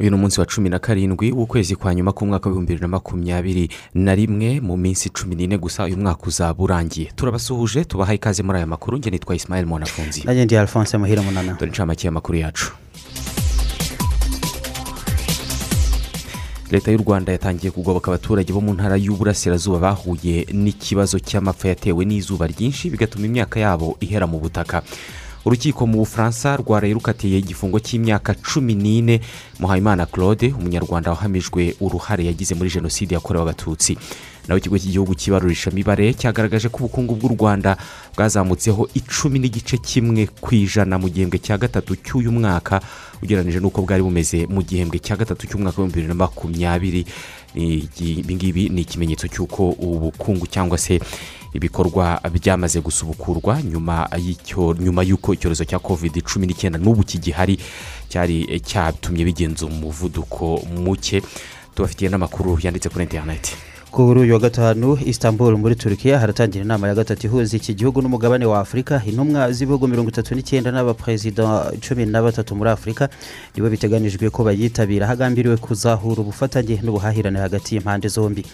Uyu ni umunsi wa cumi na karindwi w'ukwezi kwa nyuma k'umwaka w'ibihumbi bibiri na makumyabiri na rimwe mu minsi cumi n'ine gusa uyu mwaka uzaba urangiye turabasuhuje tubaha ikaze muri aya makuru. Njye nitwa isimayeli monafunzi nanjye ndi alphonse muhire munana. Dore inshamake y'amakuru yacu. Leta y'u rwanda yatangiye kugoboka abaturage bo mu ntara y'uburasirazuba bahuye n'ikibazo cy'amapfa yatewe n'izuba ryinshi bigatuma imyaka yabo ihera mu butaka. Urukiko mu bufaransa rwaraye rukatiye igifungo cy'imyaka cumi n'ine. Muhayimana claude umunyarwanda wahamijwe uruhare yagize muri jenoside yakorewe abatutsi. Nawe ikigo cy'igihugu cy'ibarurishamibare cyagaragaje ko ubukungu bw'u rwanda bwazamutseho icumi n'igice kimwe ku ijana mu gihembwe cya gatatu cy'uyu mwaka ugereranyije n'uko bwari bumeze mu gihembwe cya gatatu cy'umwaka w'ibihumbi bibiri na makumyabiri. Ibi ngibi ni ikimenyetso cy'uko ubukungu cyangwa se ibikorwa byamaze gusubukurwa nyuma y'uko icyorezo cya kovide cumi n'icyenda n'ubu kigihari cyari cyatumye bigenza umuvuduko muke. Tubafitiye n'amakuru yanditse kuri interineti kuri uyu wa gatanu istanbul muri turukiya haratangira inama ya gatatu ihuza iki gihugu n'umugabane wa afurika intumwa z'ibihugu mirongo itatu n'icyenda n'abaperezida cumi na batatu muri afurika nibo biteganijwe ko bayitabira. Hagambiriwe kuzahura ubufatanye n'ubuhahirane hagati y'impande zombi.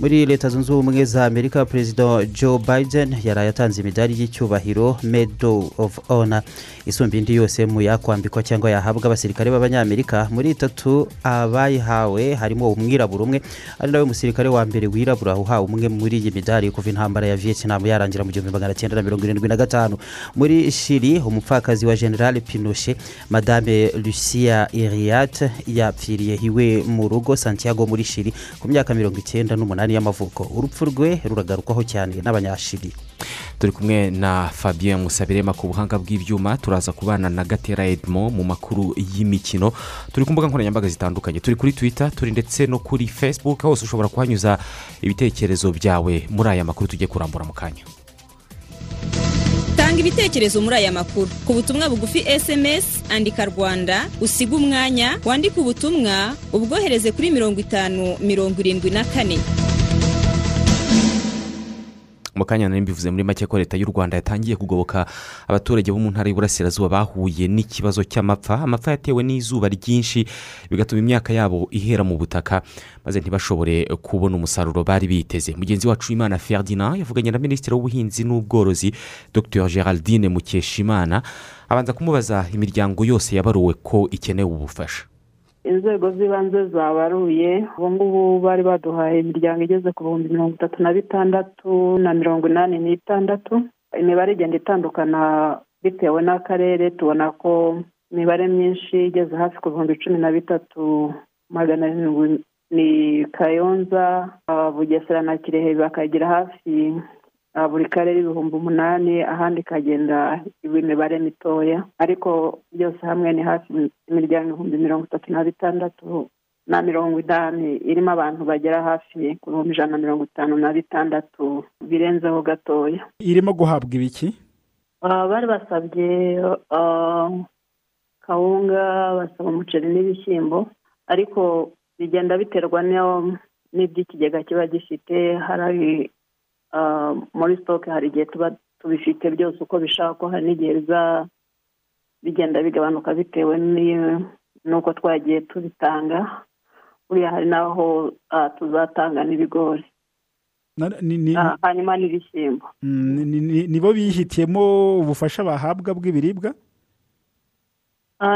Muri leta zunze ubumwe za amerika perezida joe biden yaraye atanze imidari y'icyubahiro medal of honor. Isumba indi yose mu yakwambikwa cyangwa yahabwa abasirikare b'abanyamerika. Muri itatu abayihawe harimo umwirabura umwe ari nawe musirikare wa mbere wirabura uhawe umwe muri iyi midari kuva intambara ya vietnam yarangira mu gihumbi magana cyenda na mirongo irindwi na gatanu. Muri shiri umupfakazi wa general pinochet madame lucia iriat yapfiriye iwe mu rugo santiago muri shiri ku myaka mirongo icyenda n'umunani y'amavuko. Urupfu rwe ruragarukwaho cyane n'abanyashiri turi kumwe na fabien musabirema ku buhanga bw'ibyuma. Turaza kubana na gatera edmo mu makuru y'imikino. Turi ku mbuga nkoranyambaga zitandukanye. Turi kuri twitter turi ndetse no kuri facebook hose ushobora kuhanyuza ibitekerezo byawe muri aya makuru tujye kurambura mu kanya. Tanga ibitekerezo muri aya makuru. Ku butumwa bugufi sms andika rwanda usiga umwanya wandike ubutumwa ubwohereze kuri mirongo itanu mirongo irindwi na kane. Mu kanya nari mbivuze muri make ko leta y'u rwanda yatangiye kugoboka abaturage bo mu ntara y'uburasirazuba bahuye n'ikibazo cy'amapfa. Amapfa yatewe n'izuba ryinshi bigatuma imyaka yabo ihera mu butaka maze ntibashobore kubona umusaruro bari biteze. Mugenzi wacu imana ferdinand yavuganye na minisitiri w'ubuhinzi n'ubworozi dr. Geraldine mukeshimana abanza kumubaza imiryango yose yabaruwe ko ikeneye ubufasha. Inzego z'ibanze zabaruye ubu ngubu bari baduhaye imiryango igeze ku bihumbi mirongo itatu na bitandatu na mirongo inani n'itandatu. Imibare igenda itandukana bitewe n'akarere tubona ko imibare myinshi igeze hafi ku bihumbi cumi na bitatu magana arindwi ni kayonza bugesera na kirehe bakagira hafi buri karere ibihumbi umunani ahandi ikagenda iba imibare mitoya. Ariko byose hamwe ni hafi imiryango ibihumbi mirongo itatu na bitandatu na mirongo inani irimo abantu bagera hafi ku bihumbi ijana na mirongo itanu na bitandatu birenzeho gatoya. Irimo guhabwa ibiki? Bari basabye kawunga basaba umuceri n'ibishyimbo. Ariko bigenda biterwa n'iby'ikigega kiba gifite hari muri sitoke hari igihe tuba tubifite byose uko bishakwa hari n'igihe biza bigenda bigabanuka bitewe n'uko twagiye tubitanga. Buriya hari n'aho tuzatanga n'ibigori. Hanyuma n'ibishyimbo. Nibo bihitiyemo ubufasha bahabwa bw'ibiribwa?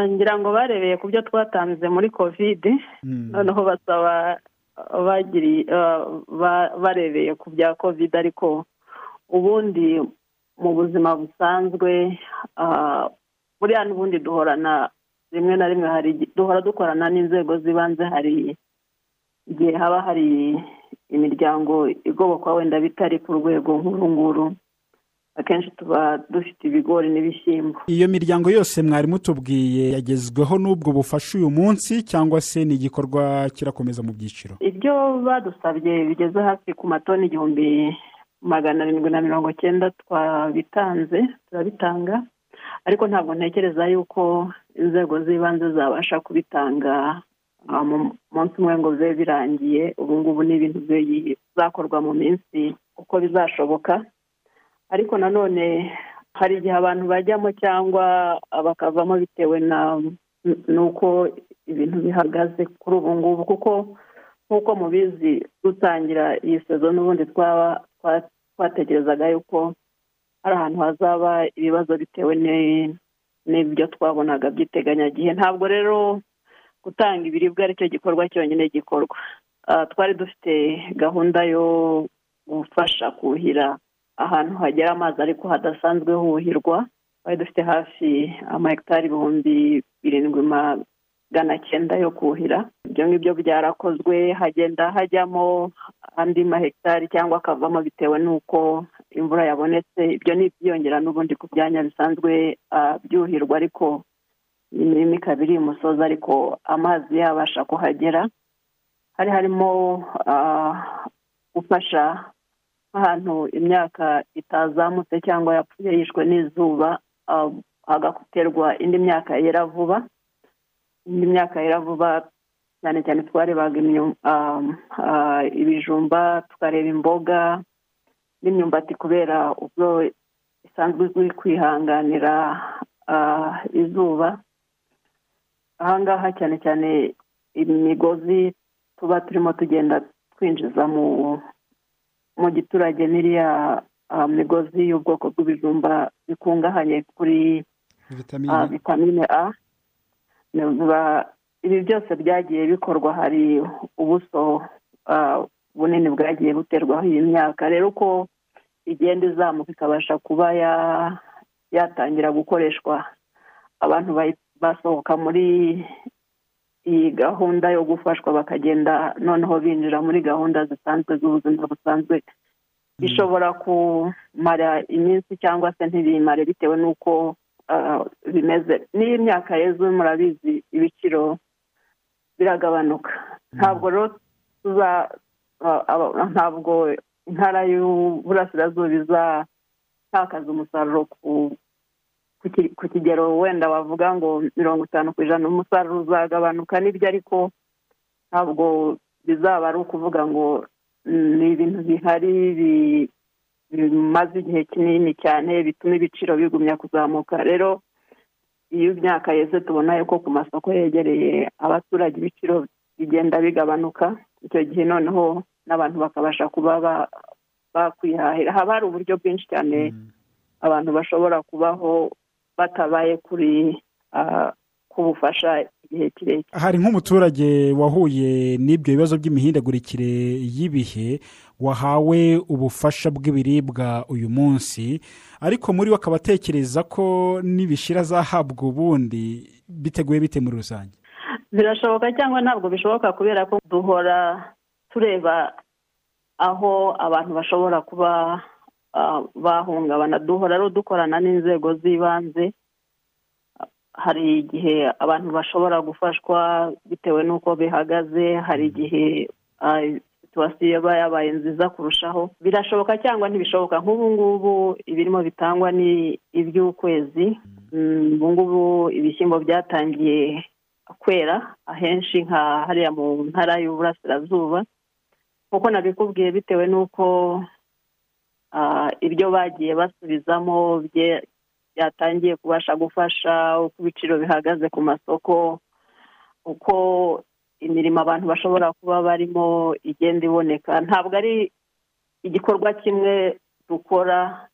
Ngira ngo barebeye ku byo twatanze muri kovide noneho basaba barebeye ku bya kovide ariko ubundi mu buzima busanzwe buriya n'ubundi duhorana rimwe na rimwe hari duhora dukorana n'inzego z'ibanze hari igihe haba hari imiryango igobokwa wenda bitari ku rwego nk'uru nguru. Akenshi tuba dufite ibigori n'ibishyimbo. Iyo miryango yose mwari mutubwiye yagezweho n'ubwo bufasha uyu munsi cyangwa se ni igikorwa kirakomeza mu byiciro? Ibyo badusabye bigeze hafi ku matoni igihumbi magana arindwi na mirongo cyenda twabitanze turabitanga. Ariko ntabwo ntekereza yuko inzego z'ibanze zabasha kubitanga mu munsi umwe ngo bibe birangiye ubu ngubu ni ibintu bizakorwa mu minsi uko bizashoboka. Ariko nanone hari igihe abantu bajyamo cyangwa bakavamo bitewe na n'uko ibintu bihagaze kuri ubu ngubu. Kuko nk'uko mubizi dutangira iyi sezo n'ubundi twaba twa- twatekerezaga yuko hari ahantu hazaba ibibazo bitewe ni- n'ibyo twabonaga by'iteganyagihe. Ntabwo rero gutanga ibiribwa ari cyo gikorwa cyonyine gikorwa. Ah, twari dufite gahunda yo gufasha kuhira ahantu hagera amazi ariko hadasanzwe huhirwa twari dufite hafi amahegitari ibihumbi birindwi magana cyenda yo kuhira. Ibyo ngibyo byarakozwe hagenda hajyamo andi mahegitari cyangwa akavamo bitewe n'uko imvura yabonetse. Ibyo ni ibyiyongera n'ubundi ku byanya bisanzwe ah, byuhirwa ariko imirimo ikaba iri imusozi ariko amazi yabasha kuhagera. Hari harimo ah, gufasha nk'ahantu imyaka itazamutse cyangwa yapfuye yishwe n'izuba ah, hagaterwa indi myaka yera vuba. Indi myaka yera vuba cyane cyane twarebaga ah, ah, ibijumba tukareba imboga n'imyumbati kubera ubwo isanzwe izwi kwihanganira ah, izuba. Ahangaha cyane cyane imigozi tuba turimo tugenda twinjiza mu mu giturage n'iriya ah, migozi y'ubwoko bw'ibijumba bikungahaye kuri ah, vitamine vitamine a ibi byose byagiye bikorwa hari ubuso ah, bunini bwagiye buterwaho iyi myaka. Rero uko igenda izamuka ikabasha kuba ya- yatangira gukoreshwa abantu basohoka muri iyi gahunda yo gufashwa bakagenda noneho binjira muri gahunda zisanzwe z'ubuzima busanzwe. Bishobora kumara iminsi cyangwa se ntibimare bitewe n'uko ah, bimeze. N'iyo imyaka yeze murabizi ibiciro biragabanuka. Ntabwo rero tuza ah, aba- ntabwo intara y'uburasirazuba izatakaza umusaruro ku ku ki- ku kigero wenda wavuga ngo mirongo itanu ku ijana umusaruro uzagabanuka. N'ibyo ariko ntabwo bizaba ari ukuvuga ngo mm, ni ibintu bihari bi- bimaze igihe kinini cyane bituma ibiciro bigumya kuzamuka. Rero iyo imyaka yeze tubona yuko ku masoko yegereye abaturage ibiciro bigenda bigabanuka icyo gihe noneho n'abantu bakabasha kuba ba- bakwihahira. Haba hari uburyo bwinshi cyane abantu bashobora kubaho batabaye kuri ah, ku bufasha igihe kirekire. Hari nk'umuturage wahuye n'ibyo bibazo by'imihindagurikire y'ibihe wahawe ubufasha bw'ibiribwa uyu munsi ariko muri we akaba atekereza ko nibishira azahabwa ubundi biteguye bite muri rusange? Birashoboka cyangwa ntabwo bishoboka kubera ko duhora tureba aho abantu bashobora kuba bahungabana duhora dukorana n'inzego z'ibanze hari igihe abantu bashobora gufashwa bitewe n'uko bihagaze hari igihe ah, situwasiyo iba yabaye nziza kurushaho. Birashoboka cyangwa ntibishoboka. Nk'ubu ngubu ibirimo bitangwa ni iby'ukwezi. Mm, ubu ngubu ibishyimbo byatangiye kwera ahenshi nka hariya mu ntara y'uburasirazuba. Nk'uko nabikubwiye bitewe n'uko ibyo bagiye basubizamo byatangiye kubasha gufasha uko ibiciro bihagaze ku masoko uko imirimo abantu bashobora kuba barimo igenda iboneka. Ntabwo ari igikorwa kimwe dukora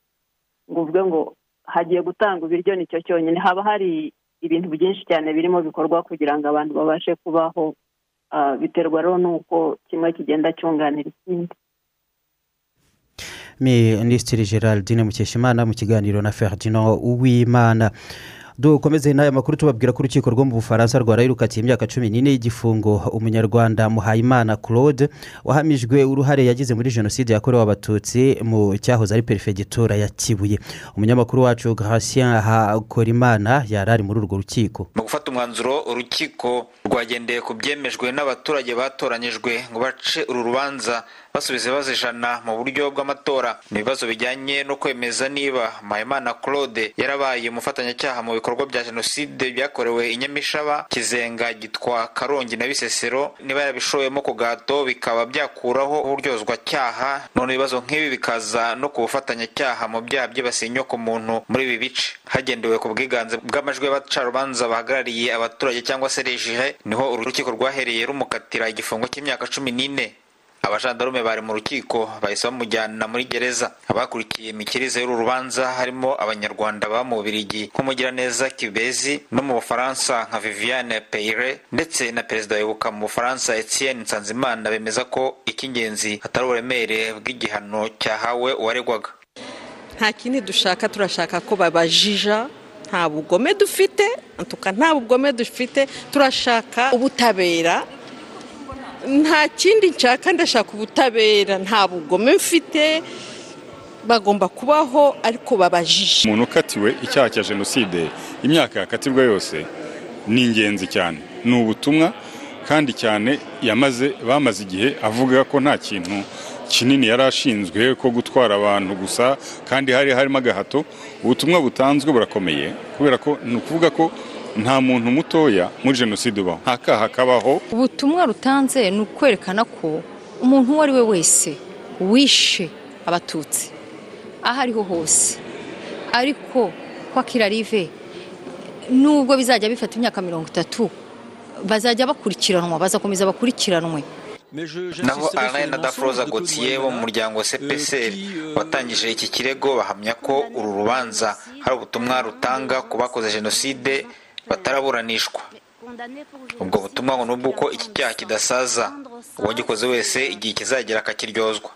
ngo uvuge ngo hagiye gutanga ibiryo ni cyo cyonyine. Haba hari ibintu byinshi cyane birimo bikorwa kugira ngo abantu babashe kubaho. Ah, biterwa rero n'uko kimwe kigenda cyunganira ikindi. Minisitiri geraldine mukeshimana mu kiganiro na ferdinand uwimana. Dukomeze n'aya makuru tubabwira ko urukiko rwo mu bufaransa rwarayirukatiye imyaka cumi n'ine y'igifungo. Umunyarwanda muhayimana claude wahamijwe uruhare yagize muri jenoside yakorewe abatutsi mu cyahoze ari perefegitura ya kibuye. Umunyamakuru wacu gratien hakorimana yari ari muri urwo rukiko. Mu gufata umwanzuro urukiko rwagendeye ku byemejwe n'abaturage batoranyijwe ngo bace uru rubanza basubiza ibibazo ijana mu buryo bw'amatora. Ni ibibazo bijyanye no kwemeza niba mpayimana claude yarabaye umufatanyacyaha mu bikorwa bya jenoside byakorewe i nyamishaba kizenga gitwa karongi na bisesero niba yarabishoyemo ku gahato bikaba byakuraho uburyozwacyaha none ibibazo nk'ibi bikaza no ku bufatanyacyaha mu byaha byibasiye inyokomuntu muri ibi bice. Hagendewe ku bwiganze bw'amajwi y'abacarubanza bahagarariye abaturage cyangwa se rejihe ni ho urukiko rwahereye rumukatira igifungo cy'imyaka cumi n'ine. Abajandarume bari mu rukiko bahise bamujyana muri gereza. Abakurikiye imikirize y'uru rubanza harimo abanyarwanda baba mu bubirigi nk'umugiraneza kibezi no mu bufaransa nka viviane peyre ndetse na perezida wibuka mu bufaransa etienne nsanzimana bemeza ko icy'ingenzi atari uburemere bw'igihano cyahawe uwaregwaga. Nta kindi dushaka turashaka ko babajija. Nta bugome dufite nta bugome dufite. Turashaka ubutabera. Nta kindi nshaka ndashaka ubutabera. Nta bugome mfite. Bagomba kubaho ariko babajije. Umuntu ukatiwe icyaha cya jenoside imyaka yakatirwa yose ni ingenzi cyane. Ni ubutumwa kandi cyane yamaze bamaze igihe avuga ko nta kintu kinini yari ashinzwe ko gutwara abantu gusa kandi hari harimo agahato. Ubutumwa butanzwe burakomeye kubera ko ni ukuvuga ko nta muntu mutoya muri jenoside ubaho. Nta kaha kabaho. Ubutumwa rutanze ni ukwerekana ko umuntu uwo ari we wese wishe abatutsi. Aho ariho hose. Ariko kwa kirarive nubwo bizajya bifata imyaka mirongo itatu bazajya bakurikiranwa bazakomeza bakurikiranwe. Naho alain na dafroza gautier bo mu muryango cpsr watangije iki kirego bahamya ko uru rubanza hari ubutumwa rutanga ku bakoze jenoside bataraburanishwa ubwo butumwa ngo nubwo uko iki cyaha kidasaza uwagikoze wese igihe kizagera akakiryozwa.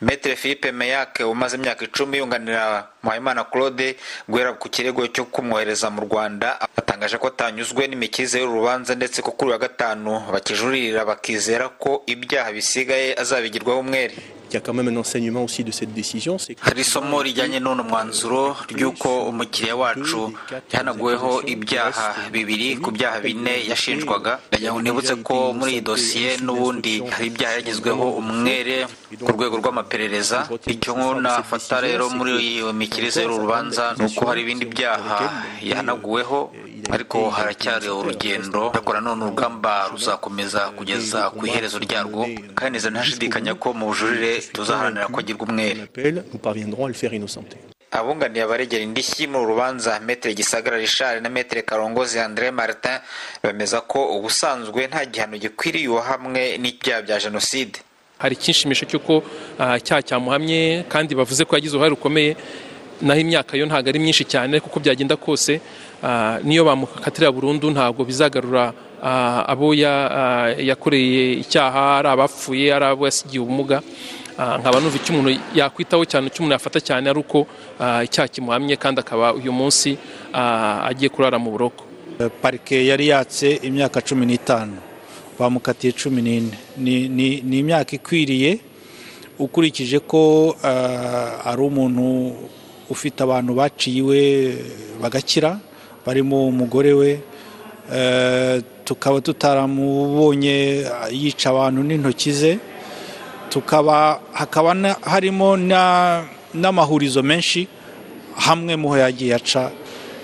Metere philippe meyake umaze imyaka icumi yunganira muhayimana claude guhera ku kirego cyo kumwohereza mu rwanda atangaje ko atanyuzwe n'imikirize y'uru rubanza ndetse ko kuri uyu wa gatanu bakijuririra bakizera ko ibyaha bisigaye azabigirwaho umwere. Hari isomo rijyanye n'uno mwanzuro ry'uko umukiriya wacu yahanaguweho ibyaha bibiri ku byaha bine yashinjwaga. Ndagira nibutse ko muri iyi dosiye n'ubundi hari ibyaha yagizweho umwere ku rwego rw'amaperereza. Icyo nafata rero muri iyo mikirize y'uru rubanza ni uko hari ibindi byaha yahanaguweho ariko haracyari urugendo. Ariko nanone urugamba ruzakomeza kugeza ku iherezo ryarwo. Kandi neza ntashidikanya ko mu bujurire tuzaharanira ko agirwa umwere abunganiye abaregera indishyi uru rubanza metere gisagara rishari na metere karongozi andre martin bemeza ko ubusanzwe nta gihano gikwiriye uwahamwe n'ibyaha bya jenoside. Hari icyishimisho cy'uko icyaha cyamuhamye kandi bavuze ko yagize uruhare rukomeye. Naho imyaka yo ntabwo ari myinshi cyane kuko byagenda kose niyo bamukatira burundu ntabwo bizagarura abo yakoreye icyaha ari abapfuye ari abo yasigiye ubumuga nkaba numva icyo umuntu yakwitaho cyane icyo umuntu yafata cyane ari uko icyaha kimuhamye kandi akaba uyu munsi agiye kurara mu buroko. Parike yari yatse imyaka cumi n'itanu bamukatiye cumi n'ine. Ni imyaka ikwiriye ukurikije ko ari umuntu ufite abantu baciye iwe bagakira barimo umugore we tukaba tutaramubonye yica abantu n'intoki ze tukaba hakaba harimo n'amahurizo menshi hamwe muho yagiye aca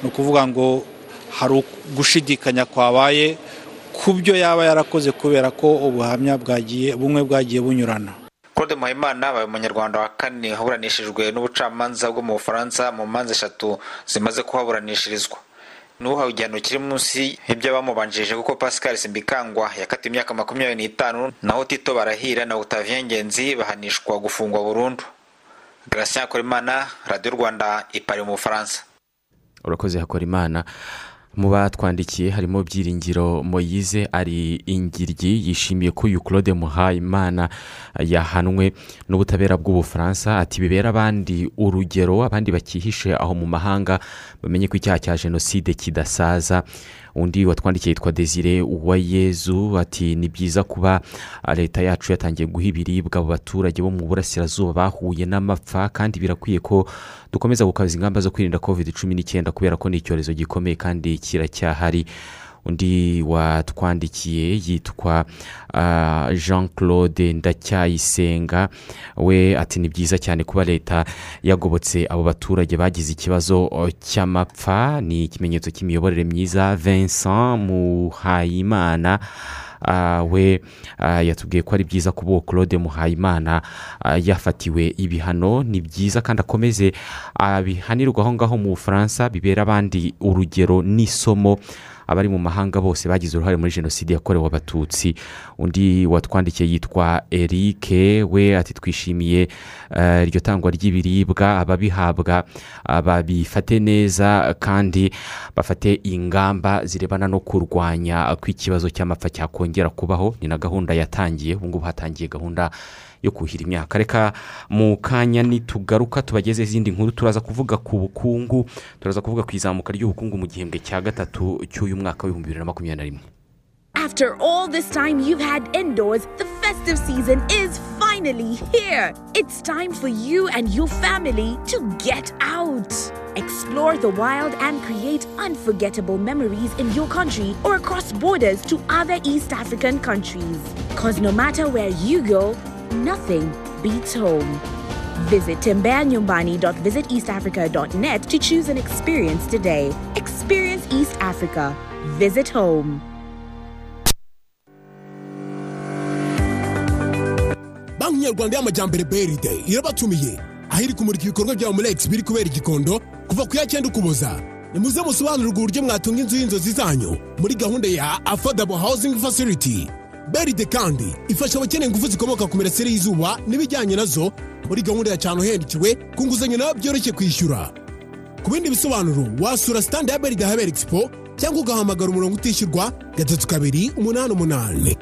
ni ukuvuga ngo hari gushidikanya kwabaye ku byo yaba yarakoze kubera ko ubuhamya bwagiye bumwe bwagiye bunyurana. Claude muhayimana abaye umunyarwanda wa kane waburanishijwe n'ubucamanza bwo mu bufaransa mu manza eshatu zimaze kuhaburanishirizwa. N'uhawe igihano kiri munsi y'ibyabamubanjirije kuko pascal simbikangwa yakatiwe imyaka makumyabiri n'itanu naho tito barahira na octavien ngenzi bahanishwa gufungwa burundu. Gratien hakorimana radiyo rwanda ipari mu bufaransa. Urakoze hakorimana. Mu batwandikiye harimo byiringiro moyize ari ingiryi yishimiye ko claude muhayimana yahanwe n'ubutabera bw'ubufaransa. Ati bibera abandi urugero abandi bakihishe aho mu mahanga bamenye ko icyaha cya jenoside kidasaza. Undi watwandikiye yitwa desire uwayezu ati ni byiza kuba leta yacu yatangiye guha ibiribwa abo baturage bo mu burasirazuba bahuye n'amapfa kandi birakwiye ko dukomeza gukaza ingamba zo kwirinda covid cumi n'icyenda kubera ko ni icyorezo gikomeye kandi kiracyahari. Undi watwandikiye yitwa ah, jean claude ndacyayisenga. We ati ni byiza cyane kuba leta yagobotse abo baturage bagize ikibazo oh, cy'amapfa. Ni ikimenyetso cy'imiyoborere myiza vincent muhayimana. Ah, we ah, yatubwiye ko ari byiza kuba uwo claude muhayimana yafatiwe ibihano. Ni byiza kandi akomeze abihanirwa aho ngaho mu bufaransa bibera abandi urugero n'isomo. Abari mu mahanga bose bagize uruhare muri jenoside yakorewe abatutsi. Undi watwandikiye yitwa eric we ati twishimiye eh, iryo tangwa ry'ibiribwa ababihabwa. Babifate neza kandi bafate ingamba zirebana no kurwanya ko ikibazo cy'amapfa cyakongera kubaho. Ni na gahunda yatangiye ubu ngubu hatangiye gahunda yo kuhira imyaka reka mu kanya nitugaruka tubageze izindi nkuru turaza kuvuga ku bukungu turaza kuvuga ku izamuka ry'ubukungu mu gihembwe cya gatatu cy'uyu mwaka w'ibihumbi bibiri na makumyabiri na rimwe After all this time you've had indoors, the festive season is finally here. It's time for you and your family to get out. Explore the wild and create unforgettable memories in your country or across borders to other East African countries. Because no matter where you go, nothing beats home. Visit timbeanyumbani.visiteastafrica.net to choose an experience today. Experience East Africa. Visit home. banki nyarwanda y'amajyambere beride irabatumiye aho iri kumurika ibikorwa bya murex biri kubera igikondo kuva ku ya cyenda ukuboza nimuze musobanurirwe uburyo mwatunga inzu y'inzozi zanyu muri gahunda ya affordable housing facility beride kandi ifasha abakeneye ingufu zikomoka ku mirasire y'izuba n'ibijyanye na zo muri gahunda ya cyane uhendukiwe ku nguzanyo nawe byoroshye kwishyura. Ku bindi bisobanuro wasura sitandi ya beride habera expo cyangwa ugahamagara umurongo utishyurwa gatatu kabiri umunani umunani.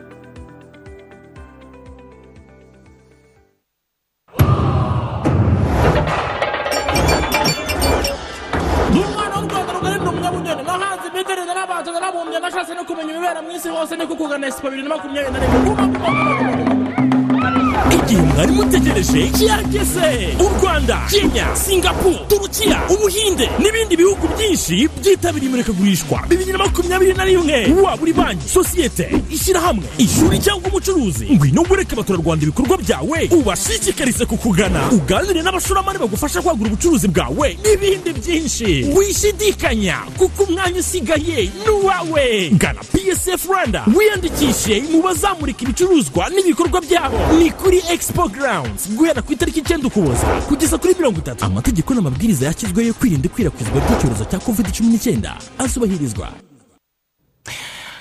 Mwari mutegereje kirageze u rwanda kenya singapuru turukiya ubuhinde n'ibindi bihugu byinshi byitabiriye imurikagurishwa bibiri na makumyabiri na rimwe. Waba uri banki sosiyete ishyirahamwe ishuri cyangwa umucuruzi. Ngwino wereke abaturarwanda ibikorwa byawe ubashishikarize kukugana. Uganire n'abashoramari bagufasha kwagura ubucuruzi bwawe n'ibindi byinshi. Wishidikanya kuko umwanya usigaye ni uwawe. Gana psf rwanda wiyandikishe mu bazamurika ibicuruzwa n'ibikorwa byabo. Ni kuri expo grounds. Guhera ku itariki icyenda ukuboza. Kugeza kuri mirongo itatu. Amategeko n'amabwiriza yashyizweho yo kwirinda ikwirakwizwa ry'icyorezo cya covid cumi n'icyenda. Azubahirizwa.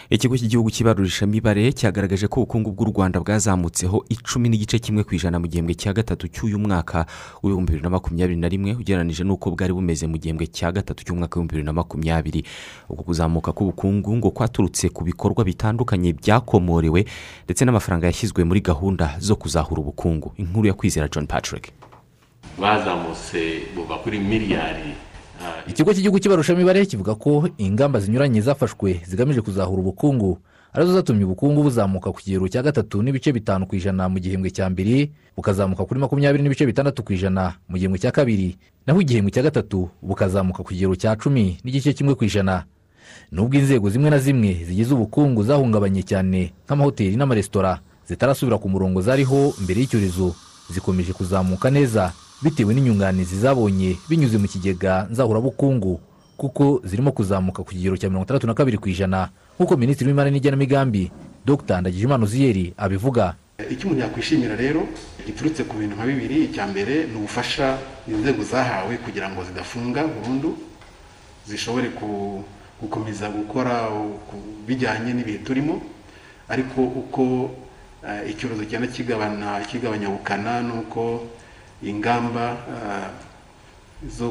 Ikigo cy'igihugu cy'ibarurishamibare cyagaragaje ko ubukungu bw'u rwanda bwazamutseho icumi n'igice kimwe ku ijana mu gihembwe cya gatatu cy'uyu mwaka w'ibihumbi bibiri na makumyabiri na rimwe. Ugereranyije n'uko bwari bumeze mu gihembwe cya gatatu cy'umwaka w'ibihumbi bibiri na makumyabiri. Uku kuzamuka k'ubukungu ngo kwaturutse ku bikorwa bitandukanye byakomorewe ndetse n'amafaranga yashyizwe muri gahunda zo kuzahura ubukungu. Inkuru ya kwizera john patrick. Bazamutse buva kuri miliyari ikigo cy'igihugu cy'ibarushamibare kivuga ko ingamba zinyuranye zafashwe zigamije kuzahura ubukungu ari zo zatumye ubukungu buzamuka ku kigero cya gatatu n'ibice bitanu ku ijana mu gihembwe cya mbere bukazamuka kuri makumyabiri n'ibice bitandatu ku ijana mu gihembwe cya kabiri naho igihembwe cya gatatu bukazamuka ku kigero cya cumi n'igice kimwe ku ijana. Nubwo inzego zimwe na zimwe zigize ubukungu zahungabanye cyane nk'amahoteli n'amaresitora zitarasubira ku murongo zariho mbere y'icyorezo zikomeje kuzamuka neza. Bitewe n'inyunganizi zabonye binyuze mu kigega nzahurabukungu kuko zirimo kuzamuka ku kigero cya mirongo itandatu na kabiri ku ijana nk'uko minisitiri w'imari n'igenamigambi dr. Ndagijimana uziyeri abivuga. Icyo umuntu yakwishimira rero giturutse ku bintu nka bibiri. Icya mbere ni ubufasha inzego zahawe kugira ngo zidafunga burundu zishobore gukomeza gukora bijyanye n'ibihe turimo. Ariko uko eh, icyorezo cyenda kigabana kigabanya ubukana n'uko ingamba eh, zo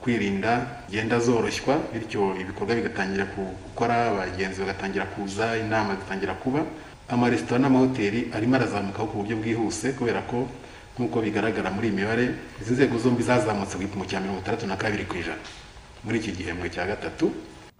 kwirinda zigenda zoroshywa bityo ibikorwa bigatangira gukora abagenzi bagatangira kuza inama zitangira kuba. Amaresitora n'amahoteli arimo arazamukaho ku buryo bwihuse kubera ko nk'uko bigaragara muri iyi mibare izi nzego zombi zazamutse ku gipimo cya mirongo itandatu na kabiri ku ijana. Muri iki gihembwe cya gatatu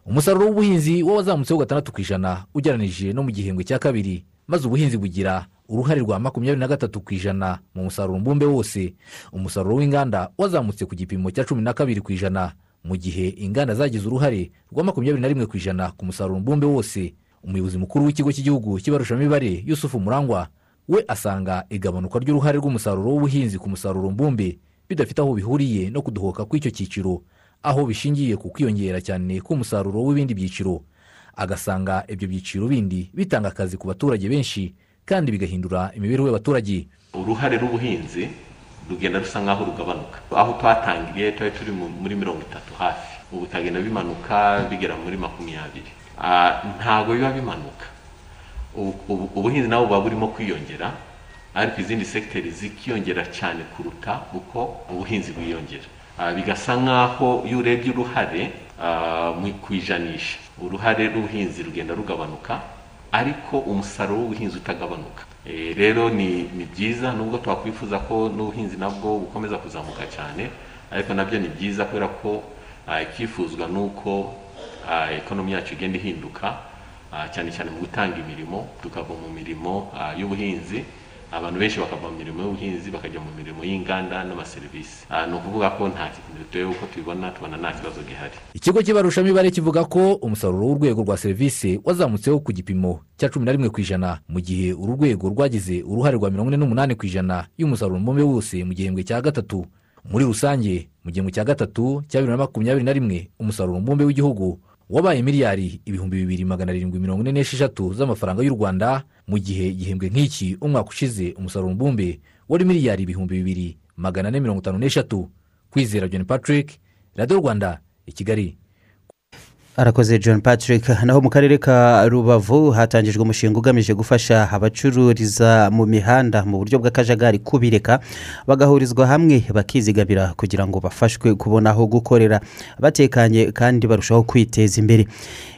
umusaruro w'ubuhinzi wazamutseho gatandatu ku ijana ugereranije no mu gihembwe cya kabiri maze ubuhinzi bugira uruhare rwa makumyabiri na gatatu ku ijana mu musaruro mbumbe wose. Umusaruro w'inganda wazamutse ku gipimo cya cumi na kabiri ku ijana mu gihe inganda zagize uruhare rwa makumyabiri na rimwe ku ijana ku musaruro mbumbe wose. Umuyobozi mukuru w'ikigo cy'igihugu cy'ibarushamibare yusufu murangwa we asanga igabanuka ry'uruhare rw'umusaruro w'ubuhinzi ku musaruro mbumbe bidafite aho bihuriye no kudohoka kw'icyo cyiciro aho bishingiye ku kwiyongera cyane k'umusaruro w'ibindi byiciro. Agasanga ibyo byiciro bindi bitanga akazi ku baturage benshi kandi bigahindura imibereho y'abaturage. Uruhare rw'ubuhinzi rugenda rusa nk'aho rugabanuka. Aho twatangiriye twari turi mu- muri mirongo itatu hafi. Ubu bikagenda bimanuka bigera muri makumyabiri. Ah, ntabwo biba bimanuka. Ubu- ubu- ubuhinzi nabwo buba burimo kwiyongera ariko izindi segiteri zikiyongera cyane kuruta uko ubuhinzi bwiyongera. Ah, bigasa nk'aho iyo urebye uruhare ah, mu ijanisha uruhare rw'ubuhinzi rugenda rugabanuka ariko umusaruro w'ubuhinzi utagabanuka. Eh, rero ni byiza nubwo twakwifuza ko n'ubuhinzi nabwo bukomeza kuzamuka cyane ariko na byo ni byiza kubera ko ah, icyifuzwa ni uko ah, ekonomi yacu igenda ihinduka ah, cyane cyane mu gutanga imirimo tukava mu mirimo y'ubuhinzi abantu benshi bakava mu mirimo y'ubuhinzi bakajya mu mirimo y'inganda n'amaserivisi. Ah, ni ukuvuga ko nta tuyobe uko tubibona tubona nta kibazo gihari. Ikigo cy'ibarushamibare kivuga ko umusaruro w'urwego rwa serivisi wazamutseho ku gipimo cya cumi na rimwe ku ijana. Mu gihe uru rwego rwagize uruhare rwa mirongo ine n'umunani ku ijana y'umusaruro mbumbe wose mu gihembwe cya gatatu. Muri rusange mu gihembwe cya gatatu cya bibiri na makumyabiri na rimwe umusaruro mbumbe w'igihugu wabaye miliyari ibihumbi bibiri magana arindwi mirongo ine n'esheshatu z'amafaranga y'u rwanda mu gihe igihembwe nk'iki umwaka ushize umusaruro mbumbe wari miliyari ibihumbi bibiri magana ane mirongo itanu n'eshatu. Kwizera john patrick radiyo rwanda i kigali. Arakoze john patrick. Naho mu karere ka rubavu hatangijwe umushinga ugamije gufasha abacururiza mu mihanda mu buryo bw'akajagari kubireka bagahurizwa hamwe bakizigamira kugira ngo bafashwe kubona aho gukorera. Batekanye kandi barushaho kwiteza imbere.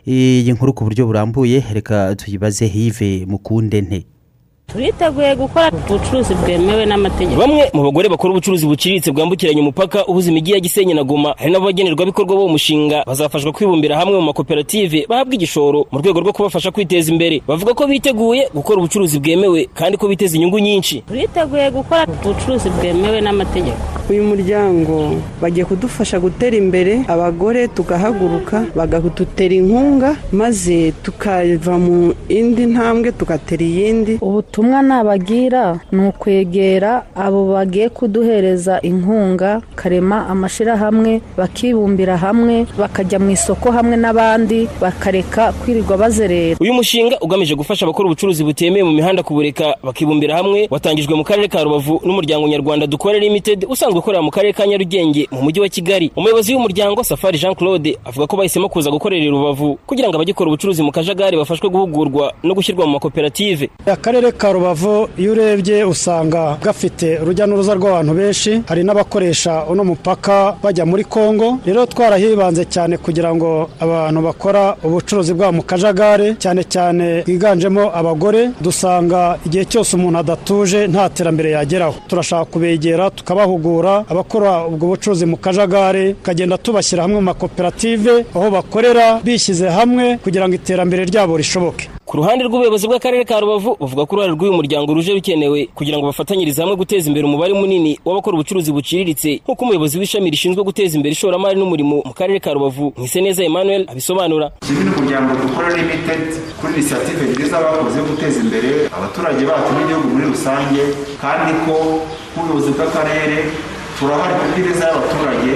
Iyi nkuru ku buryo burambuye reka tuyibaze hive mukunde nte turiteguye gukora ubucuruzi bwemewe n'amategeko. Bamwe mu bagore bakora ubucuruzi buciriritse bwambukiranya umupaka uhuza imijyi ya gisenyi na goma hari n'abagenerwabikorwa b'uwo mushinga. Bazafashwa kwibumbira hamwe mu makoperative bahabwa igishoro mu rwego rwo kubafasha kwiteza imbere. Bavuga ko biteguye gukora ubucuruzi bwemewe kandi ko biteza inyungu nyinshi. Turiteguye gukora ubucuruzi bwemewe n'amategeko. Uyu muryango bagiye kudufasha gutera imbere abagore tugahaguruka bakadutera inkunga maze tukava mu indi ntambwe tugatera iyindi. Ubutumwa nabagira ni ukwegera abo bagiye kuduhereza inkunga karema amashyirahamwe bakibumbira hamwe bakajya mu isoko hamwe n'abandi bakareka kwirirwa bazerera. Uyu mushinga ugamije gufasha abakora ubucuruzi butemewe mu mihanda kubureka bakibumbira hamwe watangijwe mu karere ka rubavu n'umuryango nyarwanda dukora limited usanzwe ukorera mu karere ka nyarugenge mu mujyi wa kigali. Umuyobozi w'umuryango safari jean claude avuga ko bahisemo kuza gukorera i rubavu kugira ngo abagikora ubucuruzi mu kajagari bafashwe guhugurwa no gushyirwa mu makoperative. Akarere ka rubavu iyo urebye usanga gafite urujya n'uruza rw'abantu benshi. Hari n'abakoresha uno mupaka bajya muri kongo. Rero twarahibanze cyane kugira ngo abantu bakora ubucuruzi bwabo mu kajagari cyane cyane higanjemo abagore dusanga igihe cyose umuntu adatuje nta terambere yageraho. Turashaka kubegera tukabahugura abakora ubwo bucuruzi mu kajagari tukagenda tubashyira hamwe mu makoperative aho bakorera bishyize hamwe kugira ngo iterambere ryabo rishoboke. Ku ruhande rw'ubuyobozi bw'akarere ka rubavu bavuga ko uruhare rw'uyu muryango ruje rukenewe kugira ngo bafatanyirize hamwe guteza imbere umubare munini w'abakora ubucuruzi buciriritse nk'uko umuyobozi w'ishami rishinzwe guteza imbere ishoramari n'umurimo mu karere ka rubavu mwiseneza emmanuel abisobanura. Kimwe n'umuryango dukora limited kuri inisiyative nziza bakoze guteza imbere abaturage bacu n'igihugu muri rusange kandi ko nk'ubuyobozi bw'akarere turahari ku neza y'abaturage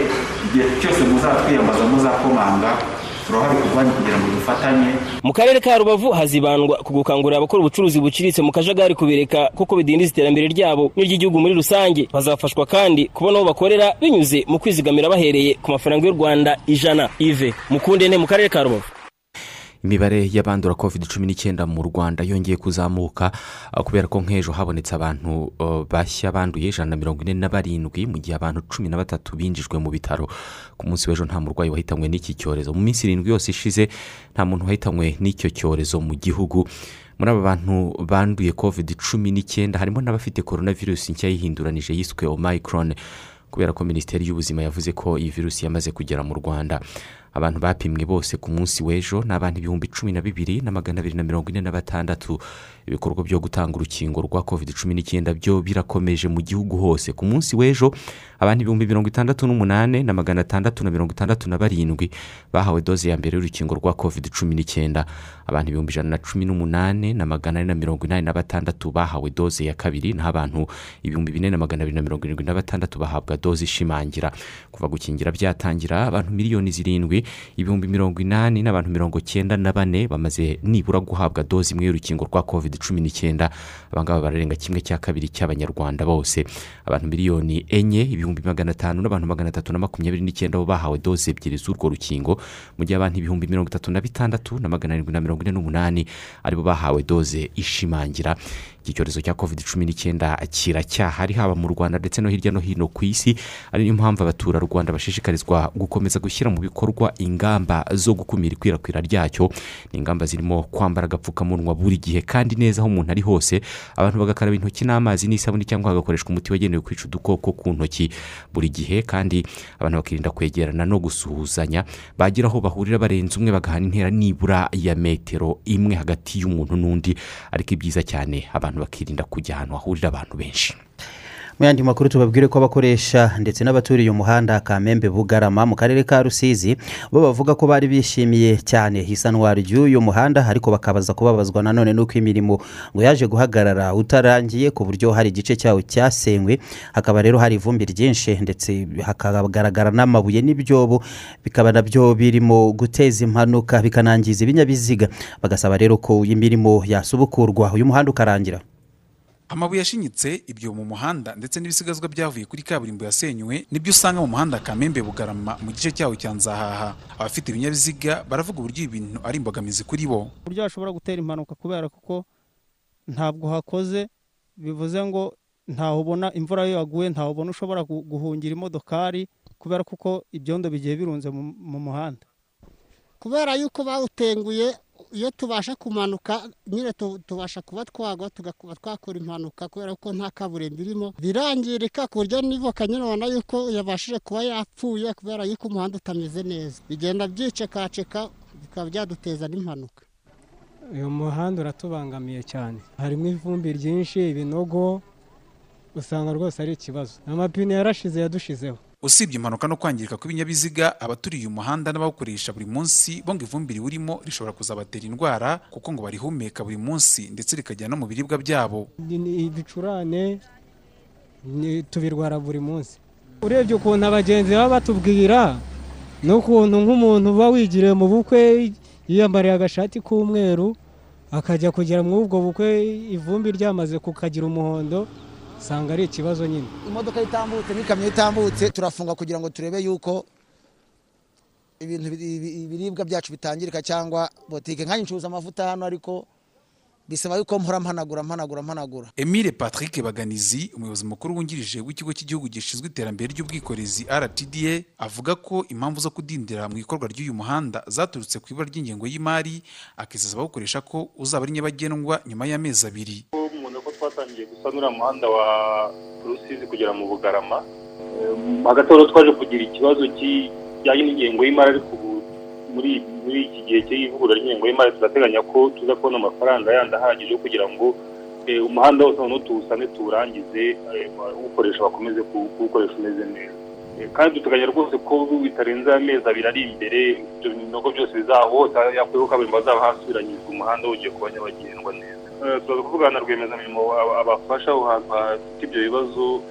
igihe cyose muzatwiyambaza muzakomanga. Turahari ku bwanyu kugira ngo dufatanye. Mu karere ka rubavu hazibandwa ku gukangurira abakora ubucuruzi buciriritse mu kajagari kubireka kuko bidindiza iterambere ryabo n'iry'igihugu muri rusange. Bazafashwa kandi kubona aho bakorera binyuze mu kwizigamira bahereye ku mafaranga y'u rwanda ijana. Ive mukundene mu karere ka rubavu. Imibare y'abandura covid cumi n'icyenda mu rwanda yongeye kuzamuka uh, kubera ko nk'ejo habonetse abantu uh, bashya banduye ijana na mirongo ine na barindwi mu gihe abantu cumi na batatu binjijwe mu bitaro. Ku munsi w'ejo nta murwayi wahitanywe n'iki cyorezo. Mu minsi irindwi yose ishize nta muntu wahitanywe n'icyo cyorezo mu gihugu. Muri aba bantu banduye covid cumi n'icyenda harimo n'abafite korona virusi nshya yihinduranije yiswe omicron kubera ko minisiteri y'ubuzima yavuze ko iyi virusi yamaze kugera mu rwanda. Abantu bapimwe bose ku munsi w'ejo ni abantu ibihumbi cumi na bibiri na magana abiri na mirongo ine na batandatu. Ibikorwa byo gutanga urukingo rwa covid cumi n'icyenda byo birakomeje mu gihugu hose. Ku munsi w'ejo abantu ibihumbi mirongo itandatu n'umunani na magana atandatu na mirongo itandatu na barindwi bahawe doze ya mbere y'urukingo rwa covid cumi n'icyenda. Abantu ibihumbi ijana na cumi n'umunani na magana ane na mirongo inani na batandatu bahawe doze ya kabiri naho abantu ibihumbi bine na magana abiri na mirongo irindwi na batandatu bahabwa doze ishimangira. Kuva gukingira byatangira abantu miliyoni zirindwi ibihumbi mirongo inani n'abantu mirongo cyenda na bane bamaze nibura guhabwa doze imwe y'urukingo rwa covid cumi n'icyenda. Abangaba bararenga kimwe cya kabiri cy'abanyarwanda bose. Abantu miliyoni enye ibihumbi magana atanu n'abantu magana atatu na makumyabiri n'icyenda bo bahawe doze ebyiri z'urwo rukingo. Mu gihe abantu ibihumbi mirongo itatu na bitandatu na magana arindwi na mirongo ine n'umunani ari bo bahawe doze ishimangira. Iki cyorezo cya covid cumi n'icyenda kiracyahari haba mu rwanda ndetse no hirya no hino ku isi ari niyo mpamvu abaturarwanda bashishikarizwa gukomeza gushyira mu bikorwa ingamba zo gukumira ikwirakwira ryacyo. Ni ingamba zirimo kwambara agapfukamunwa buri gihe kandi neza aho umuntu ari hose. Abantu bagakaraba intoki n'amazi n'isabune cyangwa hagakoreshwa umuti wagenewe kwica udukoko ku ntoki buri gihe kandi abantu bakirinda kwegerana no gusuhuzanya. Bagira aho bahurira barenze umwe bagahana intera nibura ya metero imwe hagati y'umuntu n'undi. Ariko ibyiza cyane abantu bakirinda kujya ahantu hahurira abantu benshi. Mu yandi makuru tubabwire ko abakoresha ndetse n'abaturiye umuhanda kamembe bugarama mu karere ka rusizi bo bavuga ko bari bishimiye cyane isanwa ry'uyu muhanda ariko bakabaza kubabazwa nanone n'uko imirimo ngo yaje guhagarara utarangiye ku buryo hari igice cyawo cyasenywe hakaba rero hari ivumbi ryinshi ndetse hakagaragara n'amabuye n'ibyobo bikaba na byo birimo guteza impanuka bikanangiza ibinyabiziga. Bagasaba rero ko imirimo yasubukurwa uyu muhanda ukarangira. Amabuye ashinyitse ibyo mu muhanda ndetse n'ibisigazwa byavuye kuri kaburimbo yasenywe ni byo usanga mu muhanda kamembe bugarama mu gice cyawo cya nzahaha. Abafite ibinyabiziga baravuga uburyo ibi bintu ari imbogamizi kuri bo. Uburyo hashobora gutera impanuka kubera kuko ntabwo hakoze bivuze ngo ntaho ubona imvura iyo yaguye ntaho ubona ushobora guhungira imodokari kubera kuko ibyondo bigiye birunze mu muhanda. Kubera yuko bawutenguye iyo tubasha kumanuka nyine tubasha kuba twagwa tugakaba twakora impanuka kubera ko nta kaburimbo irimo. Birangirika ku buryo nivoka nyine ubona yuko yabashije kuba yapfuye kubera yuko umuhanda utameze neza. Bigenda byicekaceka bikaba byaduteza n'impanuka. Uyu muhanda uratubangamiye cyane. Harimo ivumbi ryinshi ibinogo usanga rwose ari ikibazo. Amapine yarashize yadushizeho. Usibye impanuka no kwangirika kw'ibinyabiziga abaturiye umuhanda n'abawukoresha buri munsi bo ngo ivumbi riwurimo rishobora kuzabatera indwara kuko ngo barihumeka buri munsi ndetse rikajya no mu biribwa byabo. Ibicurane tubirwara buri munsi. Urebye ukuntu abagenzi baba batubwira n'ukuntu nk'umuntu uba wigiriye mu bukwe yiyambariye agashati k'umweru akajya kugera muri ubwo bukwe ivumbi ryamaze kukagira umuhondo usanga ari ikibazo nyine. Imodoka itambutse n'ikamyo itambutse turafunga kugira ngo turebe yuko ibintu ibiribwa byacu bitangirika cyangwa botike. Nkanjye ncuruza amavuta hano ariko bisaba yuko mpora mpanagura mpanagura mpanagura. Emile patrick baganizi umuyobozi mukuru wungirije w'ikigo cy'igihugu gishinzwe iterambere ry'ubwikorezi rtda avuga ko impamvu zo kudindira mu ikorwa ry'uyu muhanda zaturutse ku ibura ry'ingengo y'imari akizeza abawukoresha ko uzaba ari nyabagendwa nyuma y'amezi abiri. Twatangiye gusanura umuhanda wa rusizi kugera mu bugarama hagati aho twaje kugira ikibazo kijyanye n'ingengo y'imari ariko ubu muri iki gihe cy'ivugurura ry'ingengo y'imari turateganya ko tuza kubona amafaranga yandi ahagije kugira ngo umuhanda wose noneho tuwusane tuwurangize uwukoresha bakomeze kuwukoresha umeze neza. Kandi duteganya rwose ko bitarenze amezi abiri ari imbere ibyo binogo byose bizaho hose yakwiyeho kaburimbo hazaba hasubiranyijwe umuhanda wongeye kuba nyabagendwa neza. Turaza kuvugana na rwiyemezamirimo abafasha aho hantu hafite ibyo bibazo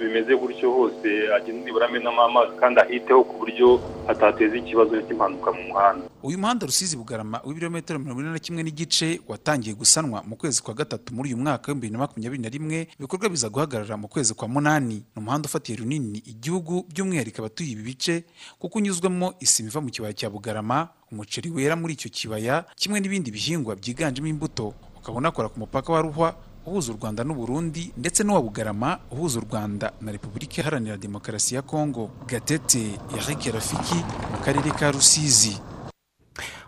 bimeze gutyo hose agenda nibura amenamo amazi kandi ahiteho ku buryo hatateza ikibazo cy'impanuka mu muhanda. Uyu muhanda rusizi bugarama w'ibirometero mirongo ine na kimwe n'igice watangiye gusanwa mu kwezi kwa gatatu muri uyu mwaka w'ibihumbi bibiri na makumyabiri na rimwe ibikorwa biza guhagarara mu kwezi kwa munani. Ni umuhanda ufatiye runini igihugu by'umwihariko abatuye ibi bice kuko unyuzwamo isima iva mu kibaya cya bugarama umuceri wera muri icyo kibaya kimwe n'ibindi bihingwa byiganjemo imbuto. Ukaba unakora ku mupaka wa ruhwa uhuza u rwanda n'u burundi ndetse n'uwa bugarama uhuza u rwanda na repubulika iharanira demokarasi ya kongo gatete eric rafiki mu karere ka rusizi.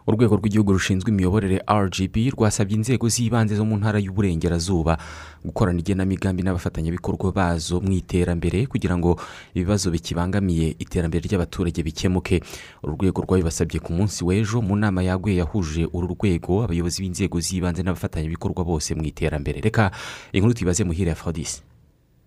Urwego rw'igihugu rushinzwe imiyoborere rgb rwasabye inzego z'ibanze zo mu ntara y'uburengerazuba gukorana igenamigambi n'abafatanyabikorwa bazo mu iterambere kugira ngo ibibazo bikibangamiye iterambere ry'abaturage bikemuke. Uru rwego rwabibasabye ku munsi w'ejo mu nama yaguye yahuje uru rwego abayobozi b'inzego z'ibanze n'abafatanyabikorwa bose mu iterambere. Reka inkuru tuyibaze muhire ya fodisi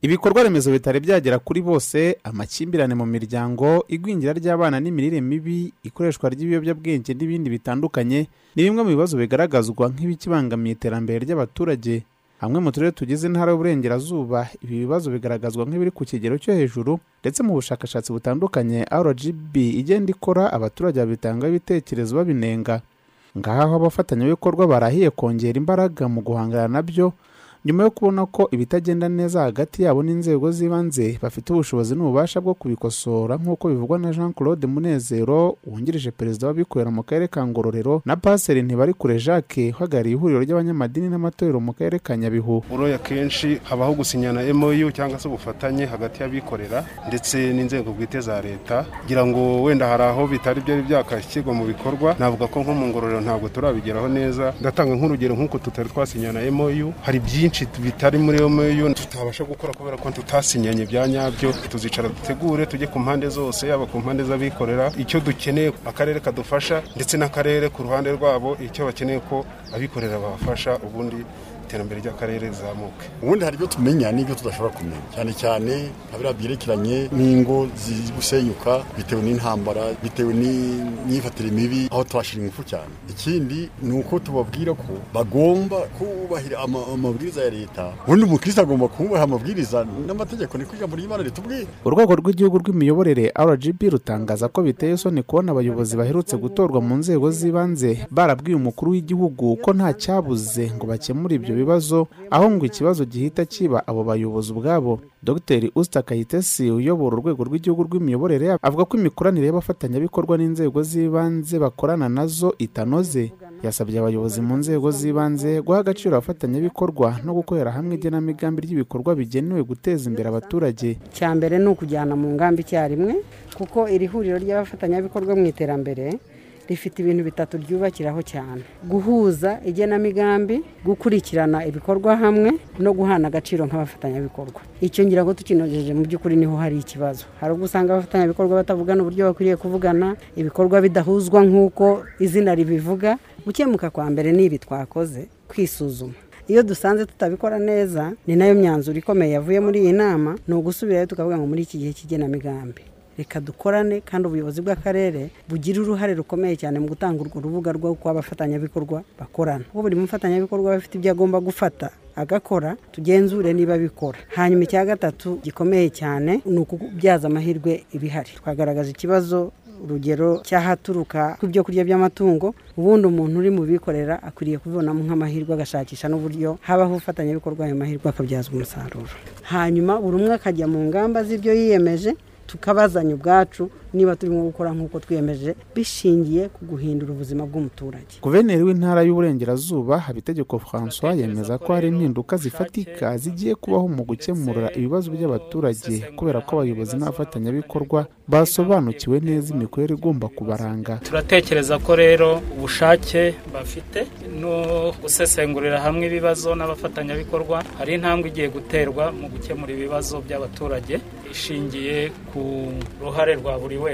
ibikorwa remezo bitari byagera kuri bose amakimbirane mu miryango igwingira ry'abana n'imirire mibi ikoreshwa ry'ibiyobyabwenge n'ibindi bitandukanye ni bimwe mu bibazo bigaragazwa nk'ibikibangamiye iterambere ry'abaturage. Hamwe mu turere tugize intara y'uburengerazuba ibi bibazo bigaragazwa nk'ibiri ku kigero cyo hejuru ndetse mu bushakashatsi butandukanye rgb igenda ikora abaturage babitangaho ibitekerezo babinenga. Ngaho abafatanyabikorwa barahiye kongera imbaraga mu guhangana na byo nyuma yo kubona ko ibitagenda neza hagati yabo n'inzego z'ibanze bafite ubushobozi n'ububasha bwo kubikosora. Nk'uko bivugwa na jean claude munezero wungirije perezida w'abikorera mu karere ka ngororero na paseri ntibarikure jacques uhagarariye ihuriro ry'abanyamadini n'amatorero mu karere ka nyabihu. Uroye akenshi habaho gusinyana mou cyangwa se ubufatanye hagati y'abikorera ndetse n'inzego bwite za leta. Kugira ngo wenda hari aho bitari byari byakashyirwa mu bikorwa navuga ko nko mu ngororero ntabwo turabigeraho neza. Ndatanga nk'urugero nk'uko tutari twasinyana mou hari byinshi bitari muri mou tutabasha gukora kubera ko tutasinyanye bya nyabyo. Tuzicara dutegure tujye ku mpande zose yaba ku mpande z'abikorera icyo dukeneye akarere kadufasha ndetse n'akarere ku ruhande rwabo icyo bakeneye ko abikorera babafasha ubundi iterambere ry'akarere rizamuke. Ubundi hari ibyo tumenya n'ibyo tudashobora kumenya. Cyane cyane nka biriya byerekeranye n'ingo ziri gusenyuka bitewe n'intambara bitewe n'imyifatire mibi aho twashyira ingufu cyane. Ikindi ni uko tubabwira ko bagomba kubahira amabwiriza ya leta. Ubundi umukirisitu agomba kubaha amabwiriza n'amategeko. Niko ijambo ry'imana ritubwira urwego rw'igihugu rw'imiyoborere rgb rutangaza ko biteye isoni kubona abayobozi baherutse gutorwa mu nzego z'ibanze. Barabwiye umukuru w'igihugu ko nta cyabuze ngo bakemure ibyo bibazo aho ngo ikibazo gihita kiba abo bayobozi ubwabo. Dr. Usita kayitesi uyobora urwego rw'igihugu rw'imiyoborere avuga ko imikoranire y'abafatanyabikorwa n'inzego z'ibanze bakorana na zo itanoze. Yasabye abayobozi mu nzego z'ibanze guha agaciro abafatanyabikorwa no gukorera hamwe igenamigambi ry'ibikorwa bigenewe guteza imbere abaturage. Cya mbere ni ukujyana mu ngamba icyarimwe kuko iri huriro ry'abafatanyabikorwa mu iterambere rifite ibintu bitatu ryubakiraho cyane. Guhuza igenamigambi gukurikirana ibikorwa hamwe no guhana agaciro nk'abafatanyabikorwa. Icyo ngira ngo tukinogeje mu by'ukuri ni ho hari ikibazo. Hari ubwo usanga abafatanyabikorwa batavugana uburyo bakwiriye kuvugana ibikorwa bidahuzwa nk'uko izina ribivuga. Gukemuka kwa mbere ni ibi twakoze kwisuzuma. Iyo dusanze tutabikora neza ni na yo myanzuro ikomeye yavuye muri iyi nama ni ugusubirayo tukavuga ngo muri iki gihe cy'igenamigambi. Reka dukorane kandi ubuyobozi bw'akarere bugira uruhare rukomeye cyane mu gutanga urwo rubuga rw'uko abafatanyabikorwa bakorana. Ubu buri mufatanyabikorwa aba afite ibyo agomba gufata agakora tugenzure niba abikora. Hanyuma icya gatatu gikomeye cyane ni ukubyaza amahirwe ibihari. Twagaragaje ikibazo urugero cy'ahaturuka ku byo kurya by'amatungo ubundi umuntu uri mu bikorera akwiriye kubibonamo nk'amahirwe agashakisha n'uburyo habaho ubufatanyabikorwa ayo mahirwe akabyazwa umusaruro. Hanyuma buri umwe akajya mu ngamba z'ibyo yiyemeje tukabazanya ubwacu niba turimo gukora nk'uko twiyemeje bishingiye ku guhindura ubuzima bw'umuturage. Guverineri w'intara y'uburengerazuba habitegeko francois yemeza ko hari impinduka zifatika zigiye kubaho mu gukemura ibibazo by'abaturage kubera ko abayobozi n'abafatanyabikorwa basobanukiwe neza imikorere igomba kubaranga. Turatekereza ko rero ubushake bafite no gusesengurira hamwe ibibazo n'abafatanyabikorwa hari intambwe igiye guterwa mu gukemura ibibazo by'abaturage ishingiye ku ruhare rwa buri wese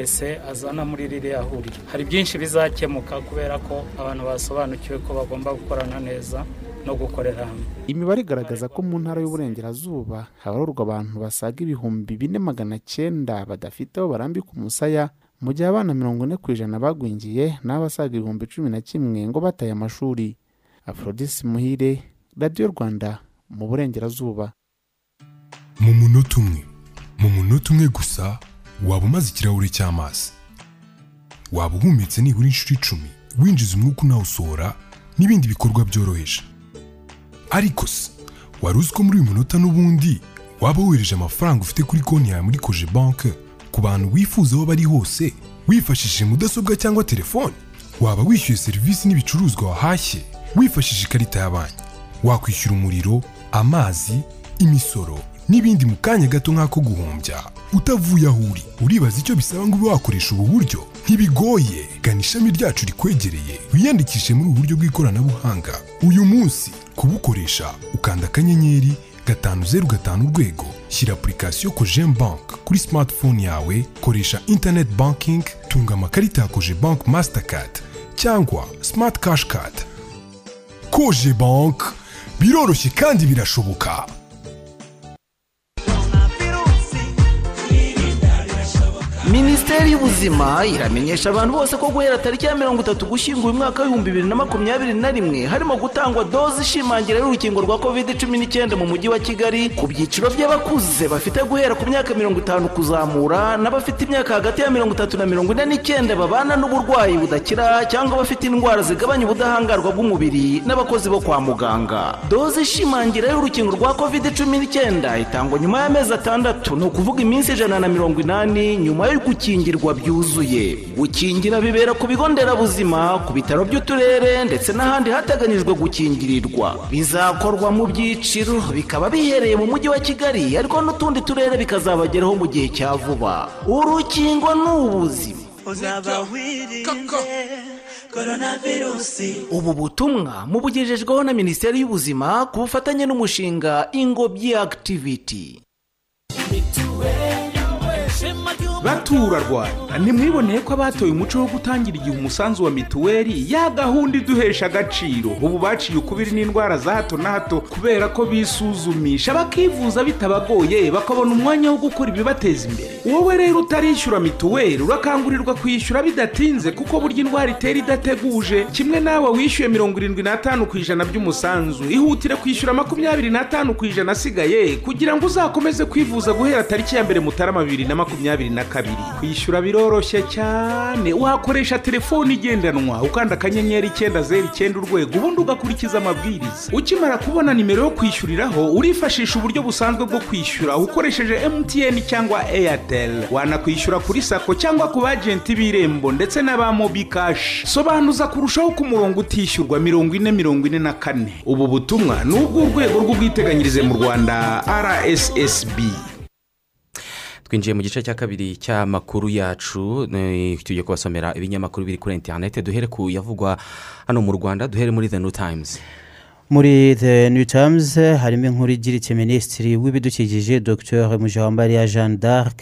azana muri ririya huriro hari byinshi bizakemuka kubera ko abantu basobanukiwe ko bagomba gukorana neza no gukorera hamwe. Imibare igaragaza ko mu ntara y'uburengerazuba habarurwa abantu basaga ibihumbi bine magana cyenda badafite aho barambika umusaya mu gihe abana mirongo ine ku ijana bagwingiye n'abasaga ibihumbi cumi na kimwe ngo bataye amashuri. Afrodisi muhire radiyo rwanda mu burengerazuba. Mu munota umwe. Mu munota umwe gusa waba umaze ikirahure cy'amazi. Waba uhumetse nibura inshuro icumi. Winjiza umwuka unawusohora n'ibindi bikorwa byoroheje. Ariko se wari uzi ko muri uyu munota n'ubundi waba wohereje amafaranga ufite kuri konti yawe muri koje banke ku bantu wifuza aho bari hose wifashishije mudasobwa cyangwa telefone? Waba wishyuye serivisi n'ibicuruzwa wahashye wifashishije ikarita ya banki. Wakwishyura umuriro amazi imisoro n'ibindi mu kanya gato nk'ako guhumbya utavuye aho uri. Uribaza icyo bisaba ngo ube wakoresha ubu buryo? Ntibigoye. Gana ishami ryacu rikwegereye. Wiyandikishe muri ubu buryo bw'ikoranabuhanga. Uyu munsi kubukoresha ukanda akanyenyeri gatanu zeru gatanu urwego. Shyira apurikasiyo kojemu banki kuri simatifone yawe. Koresha interineti bankingi tunga amakarita ya koje banki masitakadi cyangwa simati kashi kadi koje banki biroroshye kandi birashoboka. Minisiteri y'ubuzima iramenyesha abantu bose ko guhera tariki ya mirongo itatu gushyingo uyu mwaka w'ibihumbi bibiri na makumyabiri na rimwe harimo gutangwa doze ishimangira y'urukingo rwa covid cumi n'icyenda mu mujyi wa kigali ku byiciro by'abakuze bafite guhera ku myaka mirongo itanu kuzamura n'abafite imyaka hagati ya mirongo itatu na mirongo ine n'icyenda babana n'uburwayi budakira cyangwa abafite indwara zigabanya ubudahangarwa bw'umubiri n'abakozi bo kwa muganga. Doze ishimangira y'urukingo rwa covid cumi n'icyenda itangwa nyuma y'amezi atandatu ni ukuvuga iminsi ijana na mirongo inani nyuma yo gukingirwa byuzuye. Gukingira bibera ku bigo nderabuzima ku bitaro by'uturere ndetse n'ahandi hateganyijwe gukingirirwa. Bizakorwa mu byiciro bikaba bihereye mu mujyi wa kigali ariko n'utundi turere bikazabageraho mu gihe cya vuba. Urukingo ni ubuzima. Uzaba wirinde ubu butumwa mubugejejweho na minisiteri y'ubuzima ku bufatanye n'umushinga ingobyi akitiviti batura rwanda ntimwiboneye ko abatoye umuco wo gutangira igihe umusanzu wa mituweli ya gahunda iduhesha agaciro. Ubu baciye ukubiri n'indwara za hato na hato kubera ko bisuzumisha bakivuza bitabagoye bakabona umwanya wo gukora ibibateza imbere. Wowe rero utarishyura mituweli urakangurirwa kuyishyura bidatinze kuko burya indwara itera idateguje. Kimwe nawe wishyuye mirongo irindwi n'atanu ku ijana by'umusanzu ihutire kwishyura makumyabiri n'atanu ku ijana asigaye kugira ngo uzakomeze kwivuza guhera tariki ya mbere mutarama bibiri na makumyabiri na kabiri. Kwishyura biroroshye cyane. Wakoresha telefone igendanwa ukanda akanyenyeri icyenda zeru icyenda urwego ubundi ugakurikiza amabwiriza. Ukimara kubona nimero yo kwishyuriraho urifashisha uburyo busanzwe bwo kwishyura ukoresheje emutiyeni cyangwa eyateri wanakwishyura kuri sako cyangwa ku bajenti b'irembo ndetse n'aba mobi kashi sobanuza kurushaho ko umurongo utishyurwa mirongo ine mirongo ine na kane. Ubu butumwa ni ubw'urwego rw'ubwiteganyirize mu rwanda rssb twinjiye mu gice cya kabiri cy'amakuru yacu eh, tugiye kubasomera ibinyamakuru biri kuri interineti duhere ku yavugwa hano mu rwanda duhere muri the new times muri the new times harimo inkuru igira iti minisitiri w'ibidukikije dr mujawambariya jeanne d'arc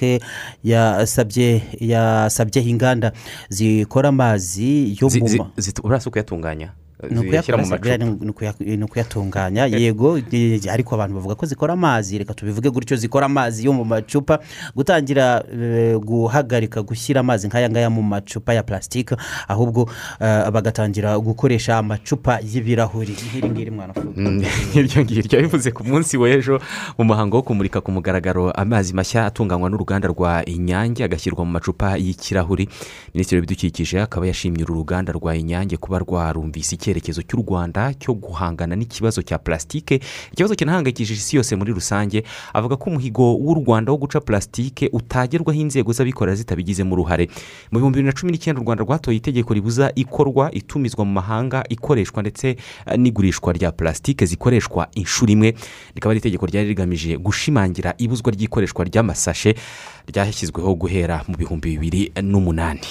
yasabye inganda zikora amazi yo mu urasa kuyatunganya ni ukuyatunganya yego eh, ariko abantu bavuga ko zikora amazi. Reka tubivuge gutyo zikora amazi yo mu macupa. Gutangira eh, guhagarika gushyira amazi nk'aya ngaya mu macupa ya plastique ahubwo eh, bagatangira gukoresha amacupa y'ibirahuri. Nk'iri ngiri mwana Mm, iryo ngiryo bivuze ku munsi w'ejo mu muhango wo kumurika ku mugaragaro amazi mashya atunganywa n'uruganda rwa inyange agashyirwa mu macupa y'ikirahuri. Minisitiri w'ibidukikije akaba yashimye uru ruganda rwa inyange kuba rwarumvise icyerekezo cy'u rwanda cyo guhangana n'ikibazo cya plastique ikibazo kinahangayikishije isi yose muri rusange. Avuga ko umuhigo w'u rwanda wo guca plastique utagerwaho inzego z'abikorera zitabigizemo uruhare mu bihumbi bibiri na cumi n'icyenda u rwanda rwatoye itegeko ribuza ikorwa itumizwa mu mahanga ikoreshwa ndetse eh, n'igurishwa rya plastique zikoreshwa inshuro imwe. Rikaba ari itegeko ryari rigamije gushimangira ibuzwa ry'ikoreshwa ry'amasashe ryashyizweho guhera mu bihumbi bibiri n'umunani.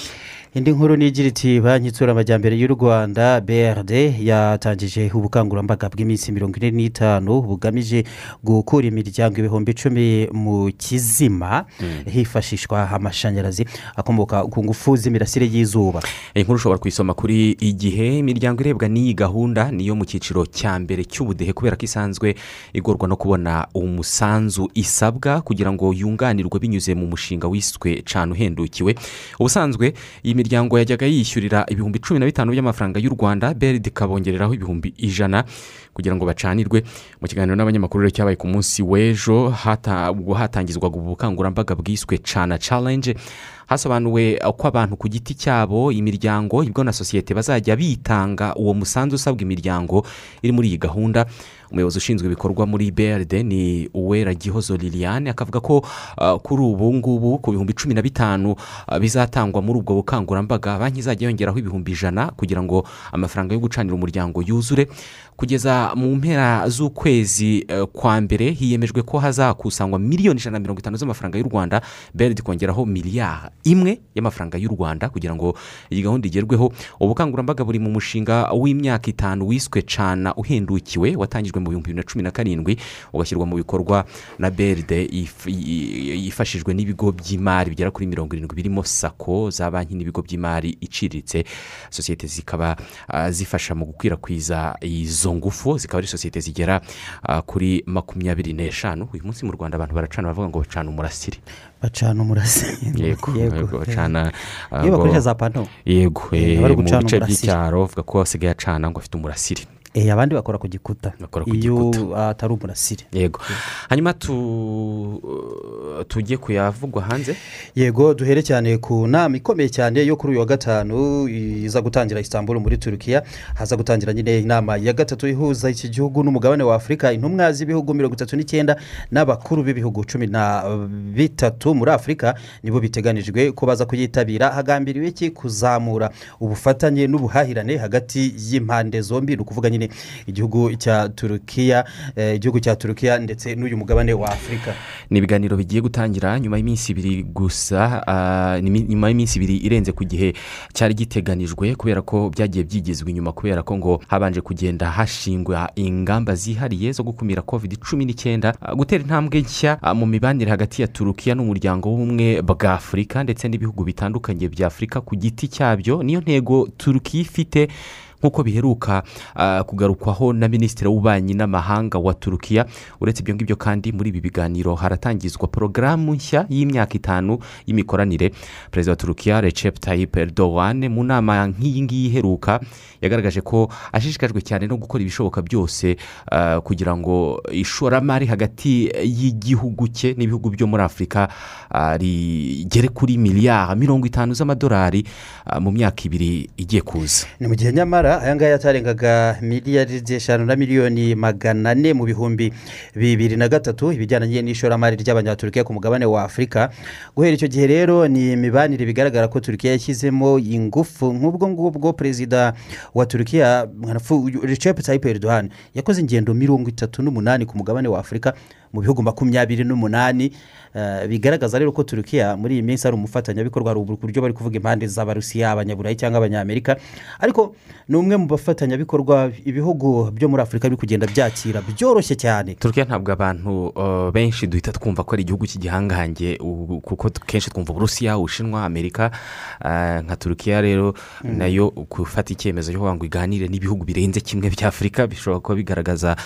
Indi nkuru ni igira iti banki itsura amajyambere y'u rwanda brd yatangije ubukangurambaga bw'iminsi mirongo ine n'itanu bugamije gukura imiryango ibihumbi icumi mu kizima hifashishwa amashanyarazi akomoka ku ngufu z'imirasire y'izuba. Iyi nkuru ushobora kuyisoma kuri igihe imiryango irebwa n'iyi gahunda niyo mu cyiciro cya mbere cy'ubudehe kubera ko isanzwe igorwa no kubona umusanzu isabwa kugira ngo yunganirwe binyuze mu mushinga wiswe cana uhendukiwe ubusanzwe iyi miryango yajyaga yishyurira ibihumbi cumi na bitanu by'amafaranga y'u rwanda beride ikabongereraho ibihumbi ijana kugira ngo bacanirwe. Mu kiganiro n'abanyamakuru rero cyabaye ku munsi w'ejo ubwo hatangizwaga ubu bukangurambaga bwiswe cana challenge hasobanuwe ko abantu ku giti cyabo imiryango ibigo na sosiyete bazajya bitanga uwo musanzu usabwa imiryango iri muri iyi gahunda. Umuyobozi ushinzwe ibikorwa muri brd ni uwera gihozo liliane akavuga ko uh, kuri ubu ngubu ku bihumbi cumi na bitanu uh, bizatangwa muri ubwo bukangurambaga banki izajya yongeraho ibihumbi ijana kugira ngo amafaranga yo gucanira umuryango yuzure. Kugeza mu mpera z'ukwezi uh, kwa mbere hiyemejwe ko hazakusanywa miliyoni ijana na mirongo itanu z'amafaranga y'u rwanda brd kongeraho miliyari imwe y'amafaranga y'u rwanda kugira ngo iyi gahunda igerweho. Ubukangurambaga buri mu mushinga w'imyaka itanu wiswe cana uhendukiwe watangijwe mu bihumbi bibiri na cumi na karindwi ugashyirwa mu bikorwa na yi- yifashijwe n'ibigo by'imari bigera kuri mirongo irindwi birimo sako za banki n'ibigo by'imari iciriritse. Sosiyete zikaba zifasha mu gukwirakwiza izo ngufu zikaba ari sosiyete zigera kuri makumyabiri n'eshanu. Uyu munsi mu rwanda abantu baracana bavuga ngo bacana umurasire. Bacana umurasire. Yego yego bacana iyo bakoresha za pano yego Eh, mu bice by'icyaro bavuga ko asigaye acana ngo afite umurasire. Abandi bakora ku gikuta. Iyo atari umurasire. Yego. Hanyuma tu tujye kuyavugwa hanze? Yego duhere cyane ku nama ikomeye cyane yo kuri uyu wa gatanu iza gutangira istanbul muri turukiya. Haza gutangira nyine inama ya gatatu ihuza iki gihugu n'umugabane wa afurika intumwa z'ibihugu mirongo itatu n'icyenda n'abakuru b'ibihugu cumi na bitatu muri afurika nibo biteganijwe ko baza kuyitabira. Hagambiriwe iki? Kuzamura ubufatanye n'ubuhahirane hagati y'impande zombi. Ni ukuvuga nyine igihugu cya turukiya eh, igihugu cya turukiya ndetse n'uyu mugabane wa afurika ni ibiganiro bigiye gutangira nyuma y'iminsi ibiri gusa ah, nyuma y'iminsi ibiri irenze ku gihe cyari giteganijwe kubera ko byagiye byigizwa inyuma kubera ko ngo habanje kugenda hashingwa ingamba zihariye zo gukumira covid cumi n'icyenda ah, gutera intambwe nshya ah, mu mibanire hagati ya turukiya n'umuryango w'ubumwe bwa afurika ndetse n'ibihugu bitandukanye bya afurika ku giti cyabyo. Niyo ntego turukiya ifite nk'uko biheruka ah, kugarukwaho na minisitiri w'ububanyi n'amahanga wa turukiya uretse ibyo ngibyo kandi muri ibi biganiro haratangizwa porogaramu nshya y'imyaka itanu y'imikoranire. Perezida wa turukiya recep tayyip erdogan mu nama nk'iyi ngiyi iheruka yagaragaje ko ashishikajwe cyane no gukora ibishoboka byose ah, kugira ngo ishoramari hagati y'igihugu cye n'ibihugu byo muri afurika ah, rigere kuri miliyari mirongo itanu z'amadolari mu myaka ibiri igiye kuza. Ni mu gihe nyamara aya ngaya yatarengaga miliyari eshanu na miliyoni magana ane mu bihumbi bibiri na gatatu ibijyanye n'ishoramari ry'abanyaturukiya ku mugabane wa afurika. Guhera icyo gihe rero ni imibanire bigaragara ko turukiya yashyizemo ingufu nk'ubwo ngubwo perezida wa turukiya recep tayyip erdogan yakoze ingendo mirongo itatu n'umunani ku mugabane wa afurika. Mu bihugu makumyabiri n'umunani eh, bigaragaza rero ko turukiya muri iyi minsi ari umufatanyabikorwa hari uburyo bari kuvuga impande z'abarusiya abanyaburayi cyangwa abanyamerika. Ariko ni umwe mu bafatanyabikorwa ibihugu byo muri afurika biri kugenda byakira. Byoroshye cyane. Turukiya ntabwo abantu uh, benshi duhita twumva ko ari igihugu cy'igihangange kuko kenshi twumva uburusiya ubushinwa amerika uh, nka turukiya rero Mm. na yo gufata icyemezo cyo kuvuga ngo iganire n'ibihugu birenze kimwe bya afurika bishobora kuba bigaragaza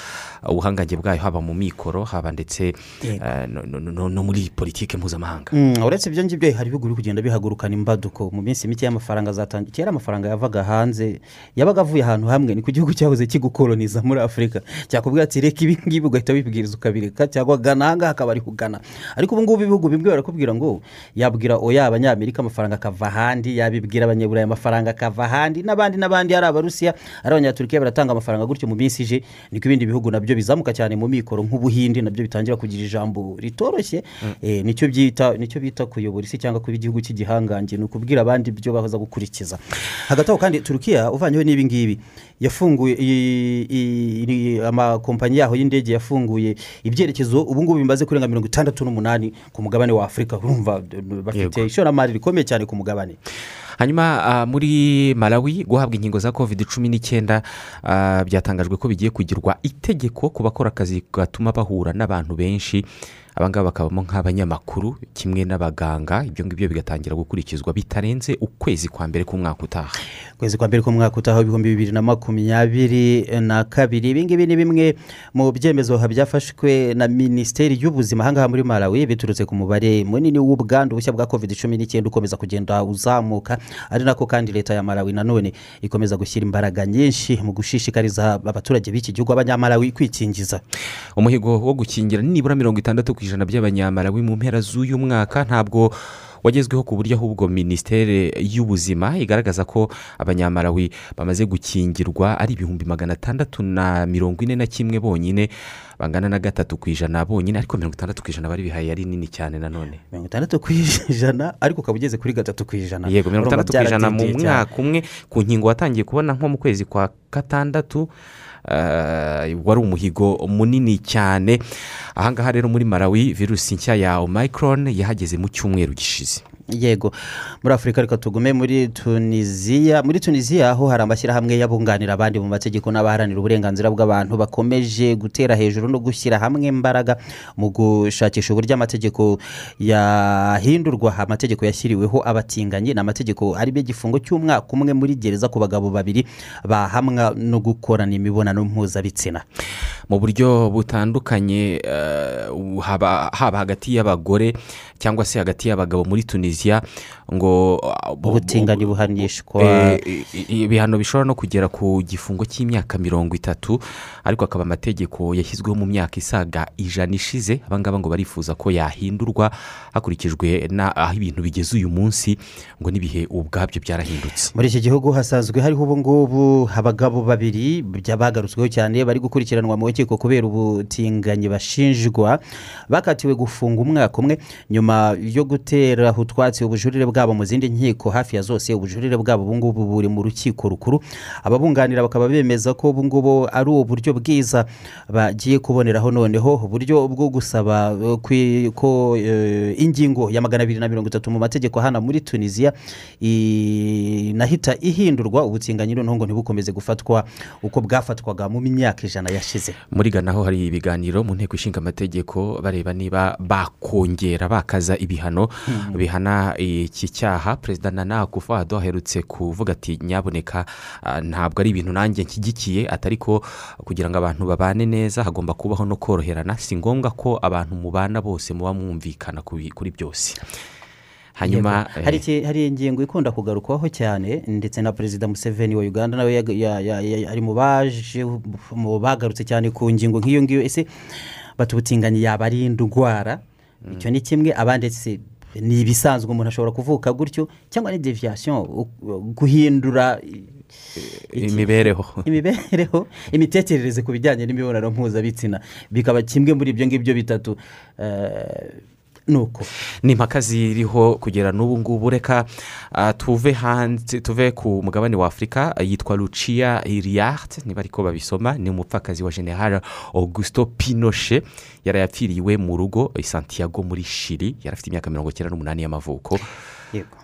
ubuhangange bwayo haba mu mikoro haba ndetse uh, no- muri politiki mpuzamahanga. Mm, uretse ibyo ngibyo hari ibihugu biri kugenda bihagurukana imbaduko. Mu minsi mike y'amafaranga azatangira kera amafaranga yavaga hanze yabaga avuye ahantu hamwe ni ku gihugu cyahoze kigukoloniza muri afurika cyakubwira ati reka ibi ngibi ugahita wibwiriza ukabireka. Cyangwa gana aha ngaha akaba ari kugana. Ariko ubu ngubu ibihugu bimwe barakubwira ngo yabwira oya abanyamerika amafaranga akava ahandi yabibwira abanyaburayi amafaranga akava ahandi n'abandi n'abandi ari abarusiya ari abanyaturukiya baratanga amafaranga gutyo mu minsi ije. Niko ibindi bihugu na byo bizamuka cyane mu mikoro nk'ubuhinde na byo bitangira kugira ijambo ritoroshye Eh, ni cyo byita ni cyo bita kuyobora isi cyangwa kuba igihugu cy'igihangange ni ukubwira abandi ibyo baza gukurikiza. Hagati aho kandi turukiya uvanyeho n'ibi ngibi yafunguye amakompanyi yaho y'indege yafunguye ibyerekezo ubu ngubu bimaze kurenga mirongo itandatu n'umunani ku mugabane wa afurika urumva bafite ishoramari rikomeye cyane ku mugabane. Hanyuma ah, muri malawi guhabwa inkingo za covid cumi n'icyenda ah, byatangajwe ko bigiye kugirwa itegeko ku bakora akazi gatuma bahura n'abantu benshi. Abangaba bakabamo nk'abanyamakuru kimwe n'abaganga ibyo ngibyo bigatangira gukurikizwa bitarenze ukwezi kwa mbere k'umwaka utaha. Ukwezi kwa mbere k'umwaka utaha w'ibihumbi bibiri na makumyabiri na kabiri. Ibi ngibi ni bimwe mu byemezo byafashwe na minisiteri y'ubuzima ahangaha muri malawi biturutse ku mubare munini w'ubwandu bushya bwa covid cumi n'icyenda ukomeza kugenda uzamuka ari nako kandi leta ya malawi nanone ikomeza gushyira imbaraga nyinshi mu gushishikariza abaturage b'iki gihugu abanyamalawi kwikingiza. Umuhigo wo gukingira nibura mirongo itandatu ku ijana by'abanyamalawi mu mpera z'uyu mwaka. Ntabwo wagezweho ku buryo ahubwo minisiteri y'ubuzima igaragaza ko abanyamalawi bamaze gukingirwa ari ibihumbi magana atandatu na mirongo ine na kimwe bonyine bangana na gatatu ku ijana bonyine ariko mirongo itandatu ku ijana bari bihaye ari nini cyane nanone mirongo itandatu ku ijana ariko ukaba ugeze kuri gatatu ku ijana. Yego mirongo itandatu ku ijana mu mwaka umwe ku nkingo watangiye kubona nko mu kwezi kwa gatandatu wari umuhigo munini cyane. Ahangaha rero muri malawi virusi nshya ya omicron yahageze mu cyumweru gishize. Yego. Muri afurika reka tugume muri tunisiya muri tunisiya aho hari amashyirahamwe y'abunganira abandi mu mategeko n'abaharanira uburenganzira bw'abantu bakomeje gutera hejuru no gushyira hamwe imbaraga mu gushakisha uburyo amategeko yahindurwa. Amategeko yashyiriweho abatinganyi. Ni amategeko arimo igifungo cy'umwaka umwe muri gereza ku bagabo babiri bahamwa no gukorana imibonano mpuzabitsina. Mu buryo butandukanye eh, haba hagati y'abagore cyangwa se hagati y'abagabo muri tunisiya ngo ubutinganyi buhanishwa. Eh, ibihano bishobora no kugera ku gifungo cy'imyaka mirongo itatu ariko akaba amategeko yashyizweho mu myaka isaga ijana ishize. Abangaba ngo barifuza ko yahindurwa hakurikijwe aho ibintu bigeze uyu munsi ngo n'ibihe ubwabyo byarahindutse. Muri iki gihugu hasanzwe hariho ubu ngubu abagabo babiri bagarutsweho cyane bari gukurikiranwa mu rukiko kubera ubutinganyi bashinjwa. Bakatiwe gufunga umwaka umwe nyuma yo gutera utwatsi ubujurire bwabo mu zindi nkiko hafi ya zose ubujurire bwabo ubu ngubu buri mu rukiko rukuru. Ababunganira bakaba bemeza ko ubu ngubu ari uburyo bwiza bagiye kuboneraho noneho uburyo bwo gusaba eh, ko eh, ingingo ya magana abiri na mirongo itatu mu mategeko hano muri tunisiya inahita ihindurwa ubutinganyi noneho ngo ntibukomeze gufatwa uko bwafatwaga mu myaka ijana yashize. Muri ghana ho hari ibiganiro mu nteko ishinga amategeko bareba niba bakongera bakaza ibihano Hmm. bihana iki cyaha. Perezida nana akufado aherutse kuvuga ati nyaboneka ah, ntabwo ari ibintu nanjye nshyigikiye atari ko kugira ngo abantu babane neza hagomba kubaho no koroherana. Si ngombwa ko abantu mubana bose muba mwumvikana kuri byose. Hanyuma Yego. hari ingingo ikunda kugarukwaho cyane ndetse na perezida museveni wa uganda nawe ari mu bagarutse cyane ku ngingo nk'iyo ngiyo. Ese batubutinganye yaba ari indwara? Icyo ni kimwe abandi ni ibisanzwe umuntu ashobora kuvuka gutyo cyangwa ni deviyasiyo guhindura imibereho. Imibereho imitekerereze ku bijyanye n'imibonano mpuzabitsina. Bikaba kimwe muri ibyo ngibyo bitatu. Eh, ni uko ni impaka ziriho kugera n'ubu ngubu. Reka ah, tuve hanze tuve ku mugabane wa afurika ah, yitwa lucia iriyarte niba ariko babisoma ni umupfakazi wa general augusto pinochet. Yari yapfiriwe mu rugo i santiago muri shiri yari afite imyaka mirongo icyenda n'umunani y'amavuko. Yego.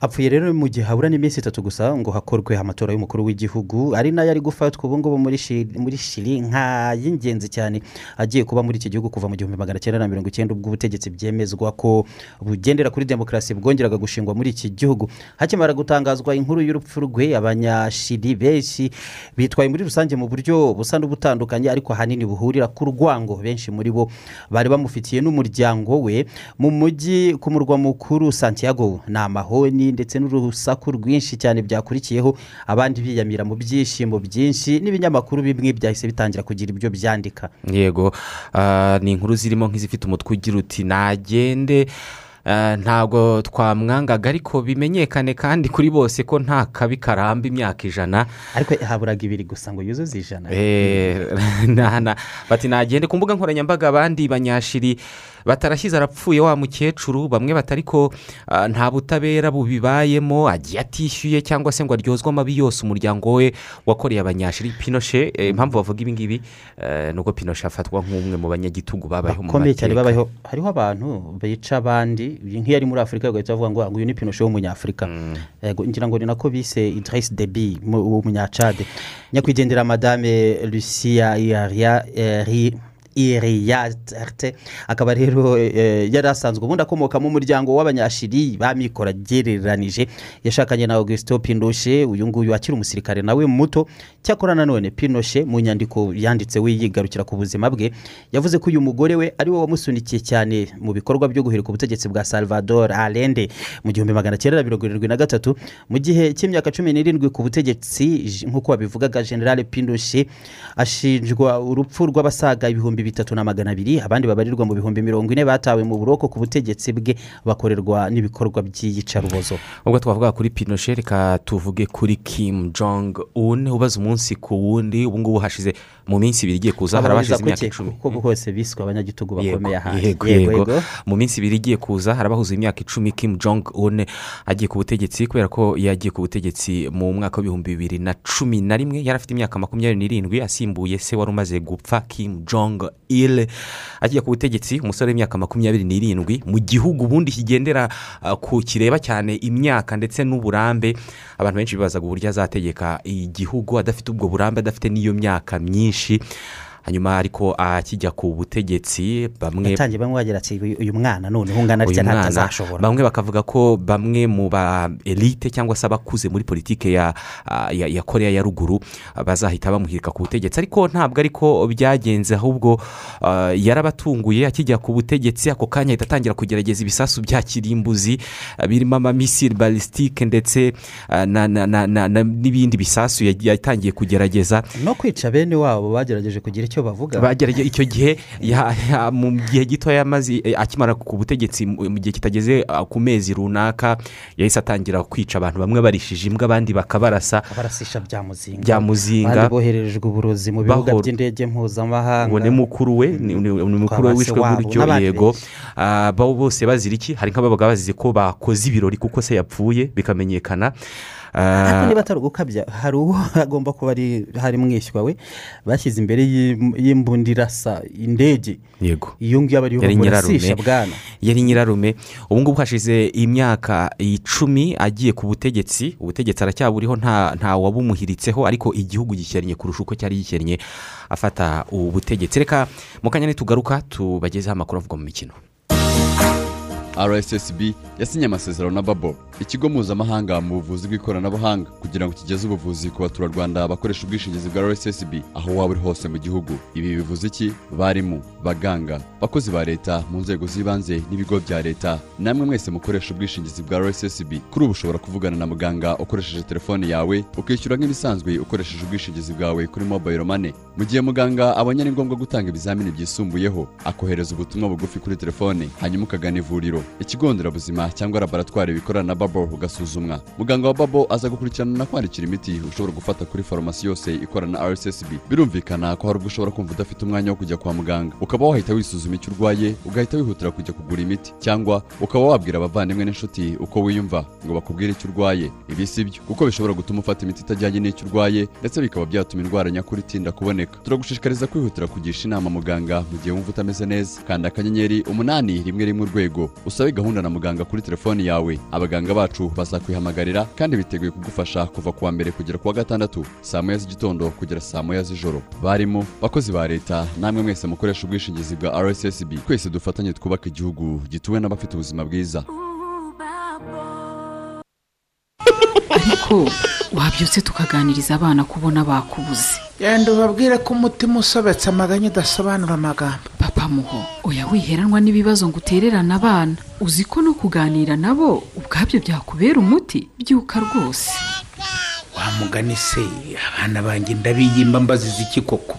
Apfuye rero mu gihe habura n'iminsi itatu gusa ngo hakorwe amatora y'umukuru w'igihugu ari na yo ari gufatwa ubu ngubu muri Shiri- muri shiri nk'ay'ingenzi cyane agiye kuba muri iki gihugu kuva mu gihumbi magana cyenda na mirongo icyenda ubwo ubutegetsi byemezwa ko bugendera kuri demokarasi bwongeraga gushingwa muri iki gihugu. Hakimara gutangazwa inkuru y'urupfu rwe abanyashiri benshi bitwaye muri rusange mu buryo busa n'ubutandukanye ariko ahanini buhurira ku rwango. Benshi muri bo bari bamufitiye n'umuryango we mu mujyi ku murwa mukuru santiago ni amahoni ndetse n'urusaku rwinshi cyane byakurikiyeho abandi biyamira mu byishimo byinshi n'ibinyamakuru bimwe byahise bitangira kugira ibyo byandika. Yego ah, ni inkuru zirimo nk'izifite umutwe ugira uti nagende ah, ntabwo twamwangaga ariko bimenyekane kandi kuri bose ko nta kabi karamba imyaka ijana. Ariko haburaga ibiri gusa ngo yuzuze ijana. Eh, bati nagende ku mbuga nkoranyambaga abandi banyashiri. Batarashyize arapfuye wa mukecuru bamwe batari ko ah, nta butabera bubibayemo agiye atishyuye cyangwa se ngo aryozwe amabi yose umuryango we wakoreye abanyashiri. Pinoshe eh, impamvu bavuga ibi ngibi eh, ni uko pinoshe afatwa nk'umwe mu banyagitugu babayeho mu mateka. hariho abantu bica abandi nk'iyo ari muri afurika bagahita bavuga ngo "Ah, nguyu ni pinoshe w'umunyafurika Yego, ngira ngo ni nako bise idirisi debi w'umunyacade nyakwigendera madame lucia Iria- Eri- iriyate akaba rero eh, yari asanzwe ubundi akomoka mu muryango w'abanyashiri b'amikoro agereranije yashakanye na augustin pinoshe uyu nguyu akiri umusirikare nawe muto. Cyakora nanone pinoshe mu nyandiko yanditse we yigarukira ku buzima bwe yavuze ko uyu mugore we ari we wamusunikiye cyane mu bikorwa byo guhirika ubutegetsi bwa salvador alende mu gihumbi magana cyenda mirongo irindwi na gatatu mu gihe cy'imyaka cumi n'irindwi ku butegetsi nk'uko babivugaga generale pinoshe ashinjwa urupfu rw'abasaga ibihumbi bitatu na magana abiri abandi babarirwa mu bihumbi mirongo ine batawe mu buroko ku butegetsi bwe bakorerwa n'ibikorwa by'iyicarubozo. Ubwo twavuga kuri pinoshe reka tuvuge kuri kim jong un ubaza umunsi ku wundi ubu ngubu hashize mu minsi ibiri igiye kuza hari imyaka icumi. Kuko hose biswe abanyagitugu bakomeye ahandi yego yego mu minsi ibiri igiye kuza hari abahuza imyaka icumi kim jong un agiye ku butegetsi kubera ko yagiye ku butegetsi mu mwaka w'ibihumbi bibiri na cumi na rimwe. Yari afite imyaka makumyabiri n'irindwi asimbuye se wari umaze gupfa kim jong il agiye ku butegetsi umusore w'imyaka makumyabiri n'irindwi. Mu gihugu ubundi kigendera uh, ku kireba cyane imyaka ndetse n'uburambe. Abantu benshi bibazaga uburyo azategeka igihugu adafite ubwo burambe adafite n'iyo myaka myinshi. byinshi hanyuma ariko akijya ku butegetsi bamwe yatangiye bamwe bagira ati "Uyu- mwana noneho ungana atya? Mwana. ntatazashobora bamwe bakavuga ko bamwe mu ba elite cyangwa se abakuze muri politiki ya, ya, ya korea ya ruguru ah, bazahita bamuhirika ku butegetsi. Ariko ntabwo ariko byagenze ahubwo ah, yarabatunguye akijya ku butegetsi ako kanya ahita atangira kugerageza ibisasu bya kirimbuzi birimo amamisiri balisitike ndetse na- n'ibindi bisasu yatangiye kugerageza. No kwica bene wabo bagerageje kugira icyo bavuga. Bagerage icyo gihe mu gihe gito yamaze eh, akimara ku butegetsi mu gihe kitageze ah, ku mezi runaka yahise atangira kwica abantu. Bamwe barishije imbwa abandi bakabarasa. Barasisha bya muzinga. Bya muzinga. Abandi bohererejwe uburozi mu bibuga by'indege mpuzamahanga. Ngo ni mukuru we ni mukuru we wishwe n'abandi yego. Ah, bo bose bazira iki hari nk'ababaga bazize ko bakoze ibirori kuko se yapfuye bikamenyekana. Ariko niba atari ugukabya hari uwo agomba kuba ari hari mwishywa we bashyize imbere y'im- y'imbunda irasa indege. Yego. Iyo ngiyo aba ariyo nyirarume. bwana. Yari nyirarume. Ubu ngubu hashize imyaka icumi agiye ku butegetsi. Ubutegetsi aracyaburiho nta nta wabumuhiritseho ariko igihugu gikennye kurusha uko cyari gikennye afata ubu butegetsi reka mu kanya nitugaruka tubagezeho amakuru avugwa mu mikino. Rssb yasinye amasezerano na babo ikigo mpuzamahanga mu buvuzi bw'ikoranabuhanga kugira ngo kigeze ubuvuzi ku baturarwanda bakoresha ubwishingizi bwa rssb aho waba uri hose mu gihugu. Ibi bivuze iki? Barimu baganga bakozi ba leta mu nzego z'ibanze n'ibigo bya leta. Namwe mwese mukoresha ubwishingizi bwa rssb kuri ubu ushobora kuvugana na muganga ukoresheje telefone yawe ukishyura nk'ibisanzwe ukoresheje ubwishingizi bwawe kuri mobile money. Mu gihe muganga abonye ari ngombwa gutanga ibizamini byisumbuyeho akohereza ubutumwa bugufi kuri telefone hanyuma ukagana ivuriro. Ikigo nderabuzima cyangwa laboratwari bikorana na babo ugasuzumwa muganga wa babo aza gukurikirana na kwandikira imiti ushobora gufata kuri farumasi yose ikorana na rssb birumvikana ko hari ubwo ushobora kumva udafite umwanya wo kujya kwa muganga. Ukaba wahita wisuzuma icyo urwaye ugahita wihutira kujya kugura imiti cyangwa ukaba wabwira abavandimwe n'inshuti uko wiyumva ngo bakubwire icyo urwaye. Ibi si byo kuko bishobora gutuma ufata imiti itajyanye n'icyo urwaye ndetse bikaba byatuma indwara nyakuri itinda kuboneka. Turagushishikariza kwihutira kugisha inama muganga mu gihe wumva utameze neza. Kanda akanyenyeri umunani rimwe rimwe urwego. Usabe gahunda na muganga kuri telefoni yawe. Abaganga bacu bazakwihamagarira kandi biteguye kugufasha kuva ku wa mbere kugera ku wa gatandatu saa moya z'igitondo kugera saa moya z'ijoro. Barimo bakozi ba leta namwe mwese mukoresha ubwishingizi bwa rssb twese dufatanye twubake igihugu gituwe n'abafite ubuzima bwiza. Ariko wabyutse tukaganiriza abana kubona bakubuze. Yenda ubabwire ko umutima usobetse amaganya udasobanura amagambo. Papa muho oya wiheranwa n'ibibazo ngo utererane abana. Uzi ko no kuganira nabo ubwabyo byakubera umuti? Byuka rwose. Wa mugani se abana banjye ndabiyimba mbaziza iki koko?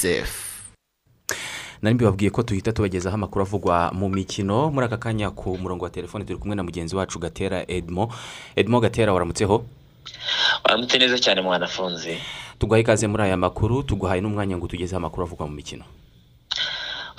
nari mbibabwiye ko tuhita tubagezaho amakuru avugwa mu mikino. Muri aka kanya ku murongo wa telefone turi kumwe na mugenzi wacu gatera edmo edmo gatera waramutseho waramutse neza cyane mwanafunze tuguhaye ikaze muri aya makuru tuguhaye n'umwanya ngo tugezeho amakuru avugwa mu mikino.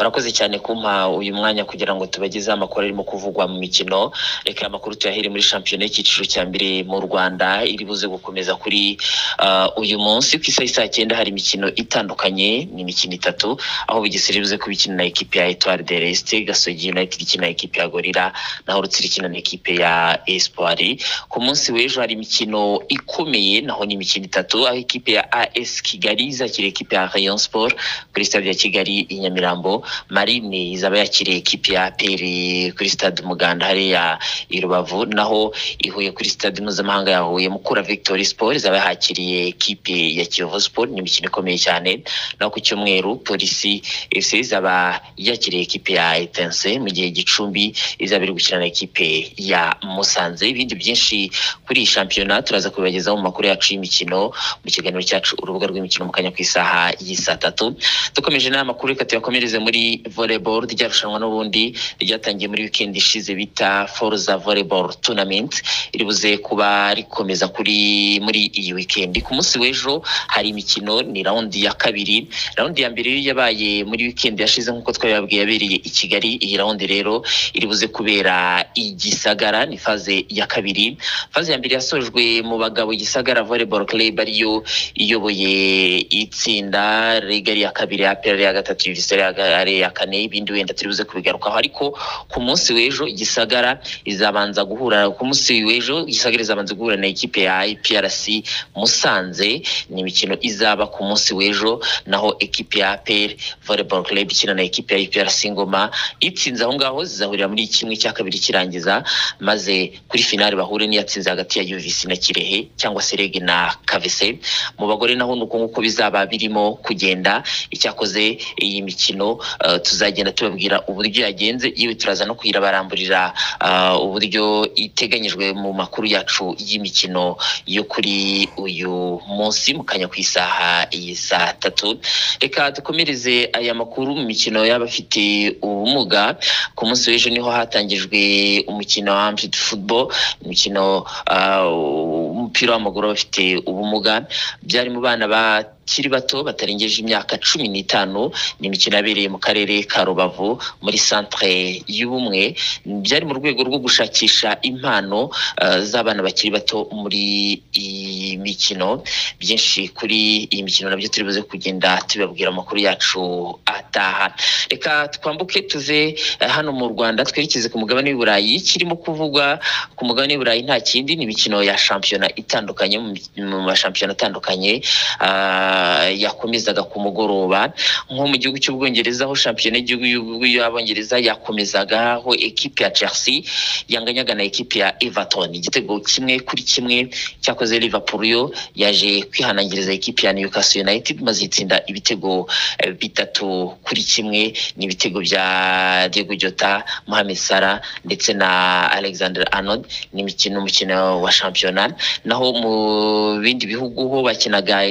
Urakoze cyane kumpa uyu mwanya kugira ngo tubagezeho amakuru arimo kuvugwa mu mikino. Reka amakuru tuyahere muri shampiyona y'icyiciro cya mbere mu rwanda iri buze gukomeza kuri uh, uyu munsi. Ku isaha saa cyenda hari imikino itandukanye ni imikino itatu aho bugesera buze kuba ikina na ekipe ya etoile de resite gasogi united ikina na ekipe ya gorira naho rutsiri ikina na ekipe ya espoir. Ku munsi w'ejo hari imikino ikomeye naho ni imikino itatu aho ekipe ya as kigali izakira ekipe ya rayon sport kuri stade ya kigali i nyamirambo. Marine izaba yakiriye ekipi ya peri kuri stade umuganda hariya i rubavu naho ihuye kuri stade mpuzamahanga ya huye mukura victory sport izaba yakiriye ekipe ya kiyovu sport ni imikino ikomeye cyane. Naho ku cyumweru polisi fc izaba yakiriye ekipe ya etense mu gihe gicumbi izaba iri gukina na ekipe ya musanze. Ibindi byinshi kuri iyi shampiyona turaza kubibagezaho mu makuru yacu y'imikino mu kiganiro cyacu urubuga rw'imikino mu kanya ku isaha y'i tatu. Dukomeje n'aya makuru reka tuyakomereze muri volleyball rya rushanwa n'ubundi ryatangiye muri weekend ishize bita forza volleyball tournament. Iri buze kuba rikomeza kuri muri iyi weekend. Ku munsi w'ejo hari imikino ni raundi ya kabiri. Raundi ya mbere yabaye muri weekend yashize nk'uko twabibabwiye yabereye i kigali. Iyi raundi rero iri buze kubera i gisagara ni faze ya kabiri. Faze ya mbere yasojwe mu bagabo gisagara volleyball club ariyo iyoboye itsinda rigari ya kabiri ya peri ya gatatu diviseri ari iya kane ibindi wenda turi buze kubigarukaho. Ariko ku munsi w'ejo gisagara izabanza guhura ku munsi w'ejo gisagara izabanza guhura na ekipe ya iprc musanze. Ni imikino izaba ku munsi w'ejo naho ekipe ya apr volleyball club ikina na ekipe ya iprc ngoma itsinze aho ngaho zizahurira muri kimwe cya kabiri kirangiza maze kuri finale bahure n'iyatsinze hagati ya uvc na kirehe cyangwa se rege na kavese mu bagore naho ni uko nguko bizaba birimo kugenda icyakoze iyi mikino tuzagenda tubabwira uburyo yagenze yewe turaza no kuyirabaramburira uh, uburyo iteganyijwe mu makuru yacu y'imikino yo kuri uyu munsi mu kanya ku isaha iyi saa tatu. Reka dukomereze aya makuru mu mikino y'abafite ubumuga. Ku munsi w'ejo ni ho hatangijwe umukino wa ampid football imikino umupira w'amaguru w'abafite ubumuga. Byari mu bana ba bakiri bato batarengeje imyaka cumi n'itanu ni imikino yabereye mu karere ka rubavu muri centre y'ubumwe. Byari mu rwego rwo gushakisha impano uh, z'abana bakiri bato muri iyi mikino. Byinshi kuri iyi mikino na byo turi buze kugenda tubabwira amakuru yacu ataha. Reka twambuke tuve uh, hano mu rwanda. Twerekeze ku mugabane w'i burayi. Kirimo kuvugwa ku mugabane w'i burayi nta kindi. Ni imikino ya shampiyona itandukanye mu mashampiyona atandukanye. Uh, yakomezaga ku mugoroba nko mu gihugu cy'ubwongereza aho shampiyona y'igihugu y'abongereza yakomezaga aho ekipe ya chelsea yanganyaga na ekipe ya everton. Igitego kimwe kuri kimwe cyakoze liverpool yo yaje kwihanangiriza ekipe ya newcastle united maze itsinda ibitego bitatu kuri kimwe. Ni ibitego bya diego jota mohamed salah ndetse na alexander arnold. Ni umukino wa shampiyona. Naho mu bindi bihugu ho bakinaga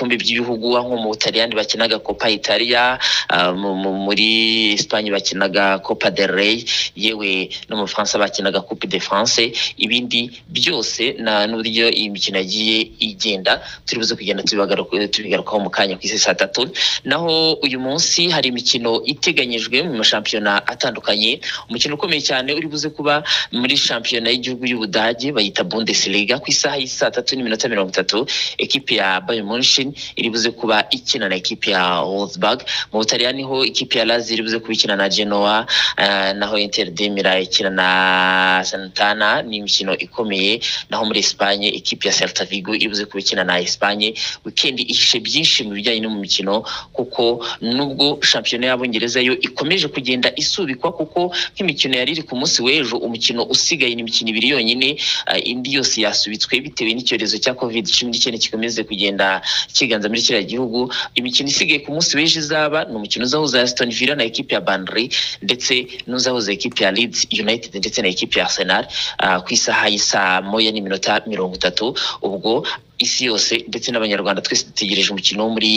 ibikombe by'ibihugu nko mu butaliyani bakinaga copa italia uh, muri esipanye bakinaga copa del rey yewe no mu bufaransa bakinaga coupe de france. Ibindi byose n'uburyo iyi mikino yagiye igenda turi buze kugenda tubigarukaho mu kanya ku isi saa tatu. Naho uyu munsi hari imikino iteganyijwe mu mashampiyona atandukanye. Umukino ukomeye cyane uri buze kuba muri shampiyona y'igihugu y'ubudage bayita bundesliga ku isaha y'i saa tatu n'iminota mirongo itatu. Ekipi ya bayern munchen turin iri buze kuba ikina na ekipe ya wolfsburg. Mu butaliyani ho ikipe ya lazio iri buze kuba ikina na genoa eh, naho inter de Milan ikina na santana ni imikino ikomeye. Naho muri espanye ikipe ya celta vigo iri buze kuba ikina na espanye wikendi ihishe byinshi mu bijyanye no mu mikino kuko nubwo shampiyona y'abongereza yo ikomeje kugenda isubikwa kuko nk'imikino yari iri ku munsi w'ejo umukino usigaye ni imikino ibiri yonyine eh, indi yose yasubitswe bitewe n'icyorezo cya covid cumi n'icyenda gikomeze kugenda kiganza muri kiriya gihugu imikino isigaye ku munsi w'ejo izaba ni umukino uzahuza Aston Villa na ekipe ya Burnley ndetse n'uzahuza ekipe ya Leeds United ndetse na ekipe ya Arsenal ah, ku isaha y'isaa moya n'iminota mirongo itatu. Ubwo isi yose ndetse n'abanyarwanda twese dutegereje umukino wo muri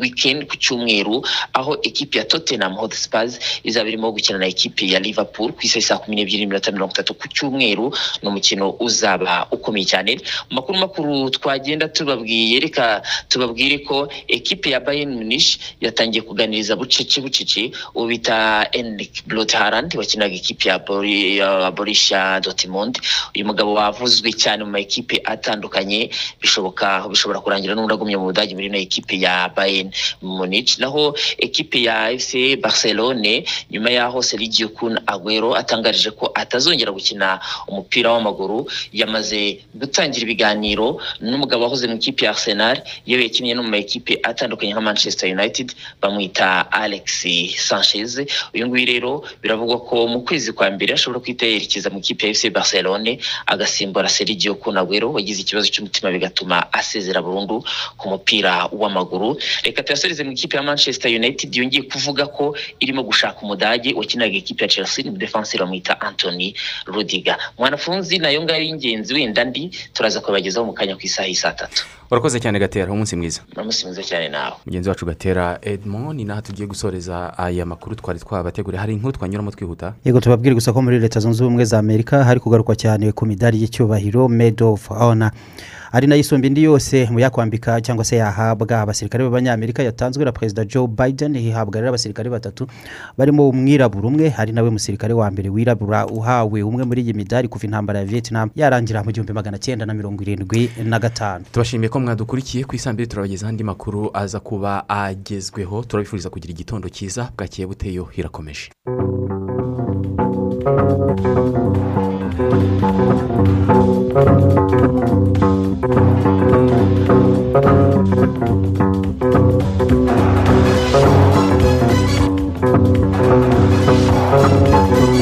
weekend ku cyumweru aho ekipe ya Tottenham Hotspurs izaba irimo gukina na ekipe ya Liverpool ku isaha saa kumi n'ebyiri n'iminota mirongo itatu ku cyumweru. Ni umukino uzaba ukomeye cyane. Mu makuru makuru twagenda tubabwiye reka tubabwire ko ekipe ya Bayern Munich yatangiye kuganiriza bucece bucece uwo bita Enric Brot Haaland wakinaga ekipe ya Bori- ya Borussia Dortmund. Uyu mugabo wavuzwe cyane mu ma ekipe atandukanye bishoboka bishobora kurangira n'undi agumye mu Budage muri ino ekipe ya Bayern Munich. Naho ekipe ya FC Barcelone nyuma yaho Sergio Kun Aguero atangarije ko atazongera gukina umupira w'amaguru yamaze gutangira ibiganiro n'umugabo wahoze mu ikipe ya Arsenal yewe yakinnye no mu ma ekipe atandukanye nka Manchester United bamwita Alex Sanchez. Uyu nguyu rero biravugwa ko mu kwezi kwa mbere ashobora kwita yerekeza mu ikipe ya FC Barcelone agasimbura Sergio Kun Aguero wagize ikibazo cy'umutima bigatuma asezera burundu ku mupira w'amaguru. Reka tuyasoreze mu ikipe ya Manchester United. Yongeye kuvuga ko irimo gushaka umudage wakinaga ikipe ya Chelsea ni defenseur bamwita Anthony Rudiger. Mwanafunzi na yo ngayo y'ingenzi wenda ndi turaza kubagezaho mu kanya ku isaha y'i saa tatu. Urakoze cyane gatera. Umunsi mwiza. Umunsi mwiza cyane nawe. Mugenzi wacu gatera edmond ni naho tugiye gusoreza aya makuru twari twabateguriye. Hari inkuru twanyuramo twihuta? Yego tubabwire gusa ko muri leta zunze ubumwe za amerika hari kugarukwa cyane ku midari y'icyubahiro made of honor. Ari na yo isumba indi yose mu yakwambika cyangwa se yahabwa abasirikare b'abanyamerika yatanzwe na perezida joe biden hihabwa rero abasirikare batatu barimo umwirabura umwe hari nawe musirikare wa mbere wirabura uhawe. Umwe muri iyi midari kuva intambara ya vietnam yarangira mu gihumbi magana cyenda na mirongo irindwi na gatanu. Tubashimiye ko mwadukurikiye ku isambiri turabagezaho andi makuru aza kuba agezweho. Turabifuriza kugira igitondo cyiza bwakeye buteyo irakomeje. Thank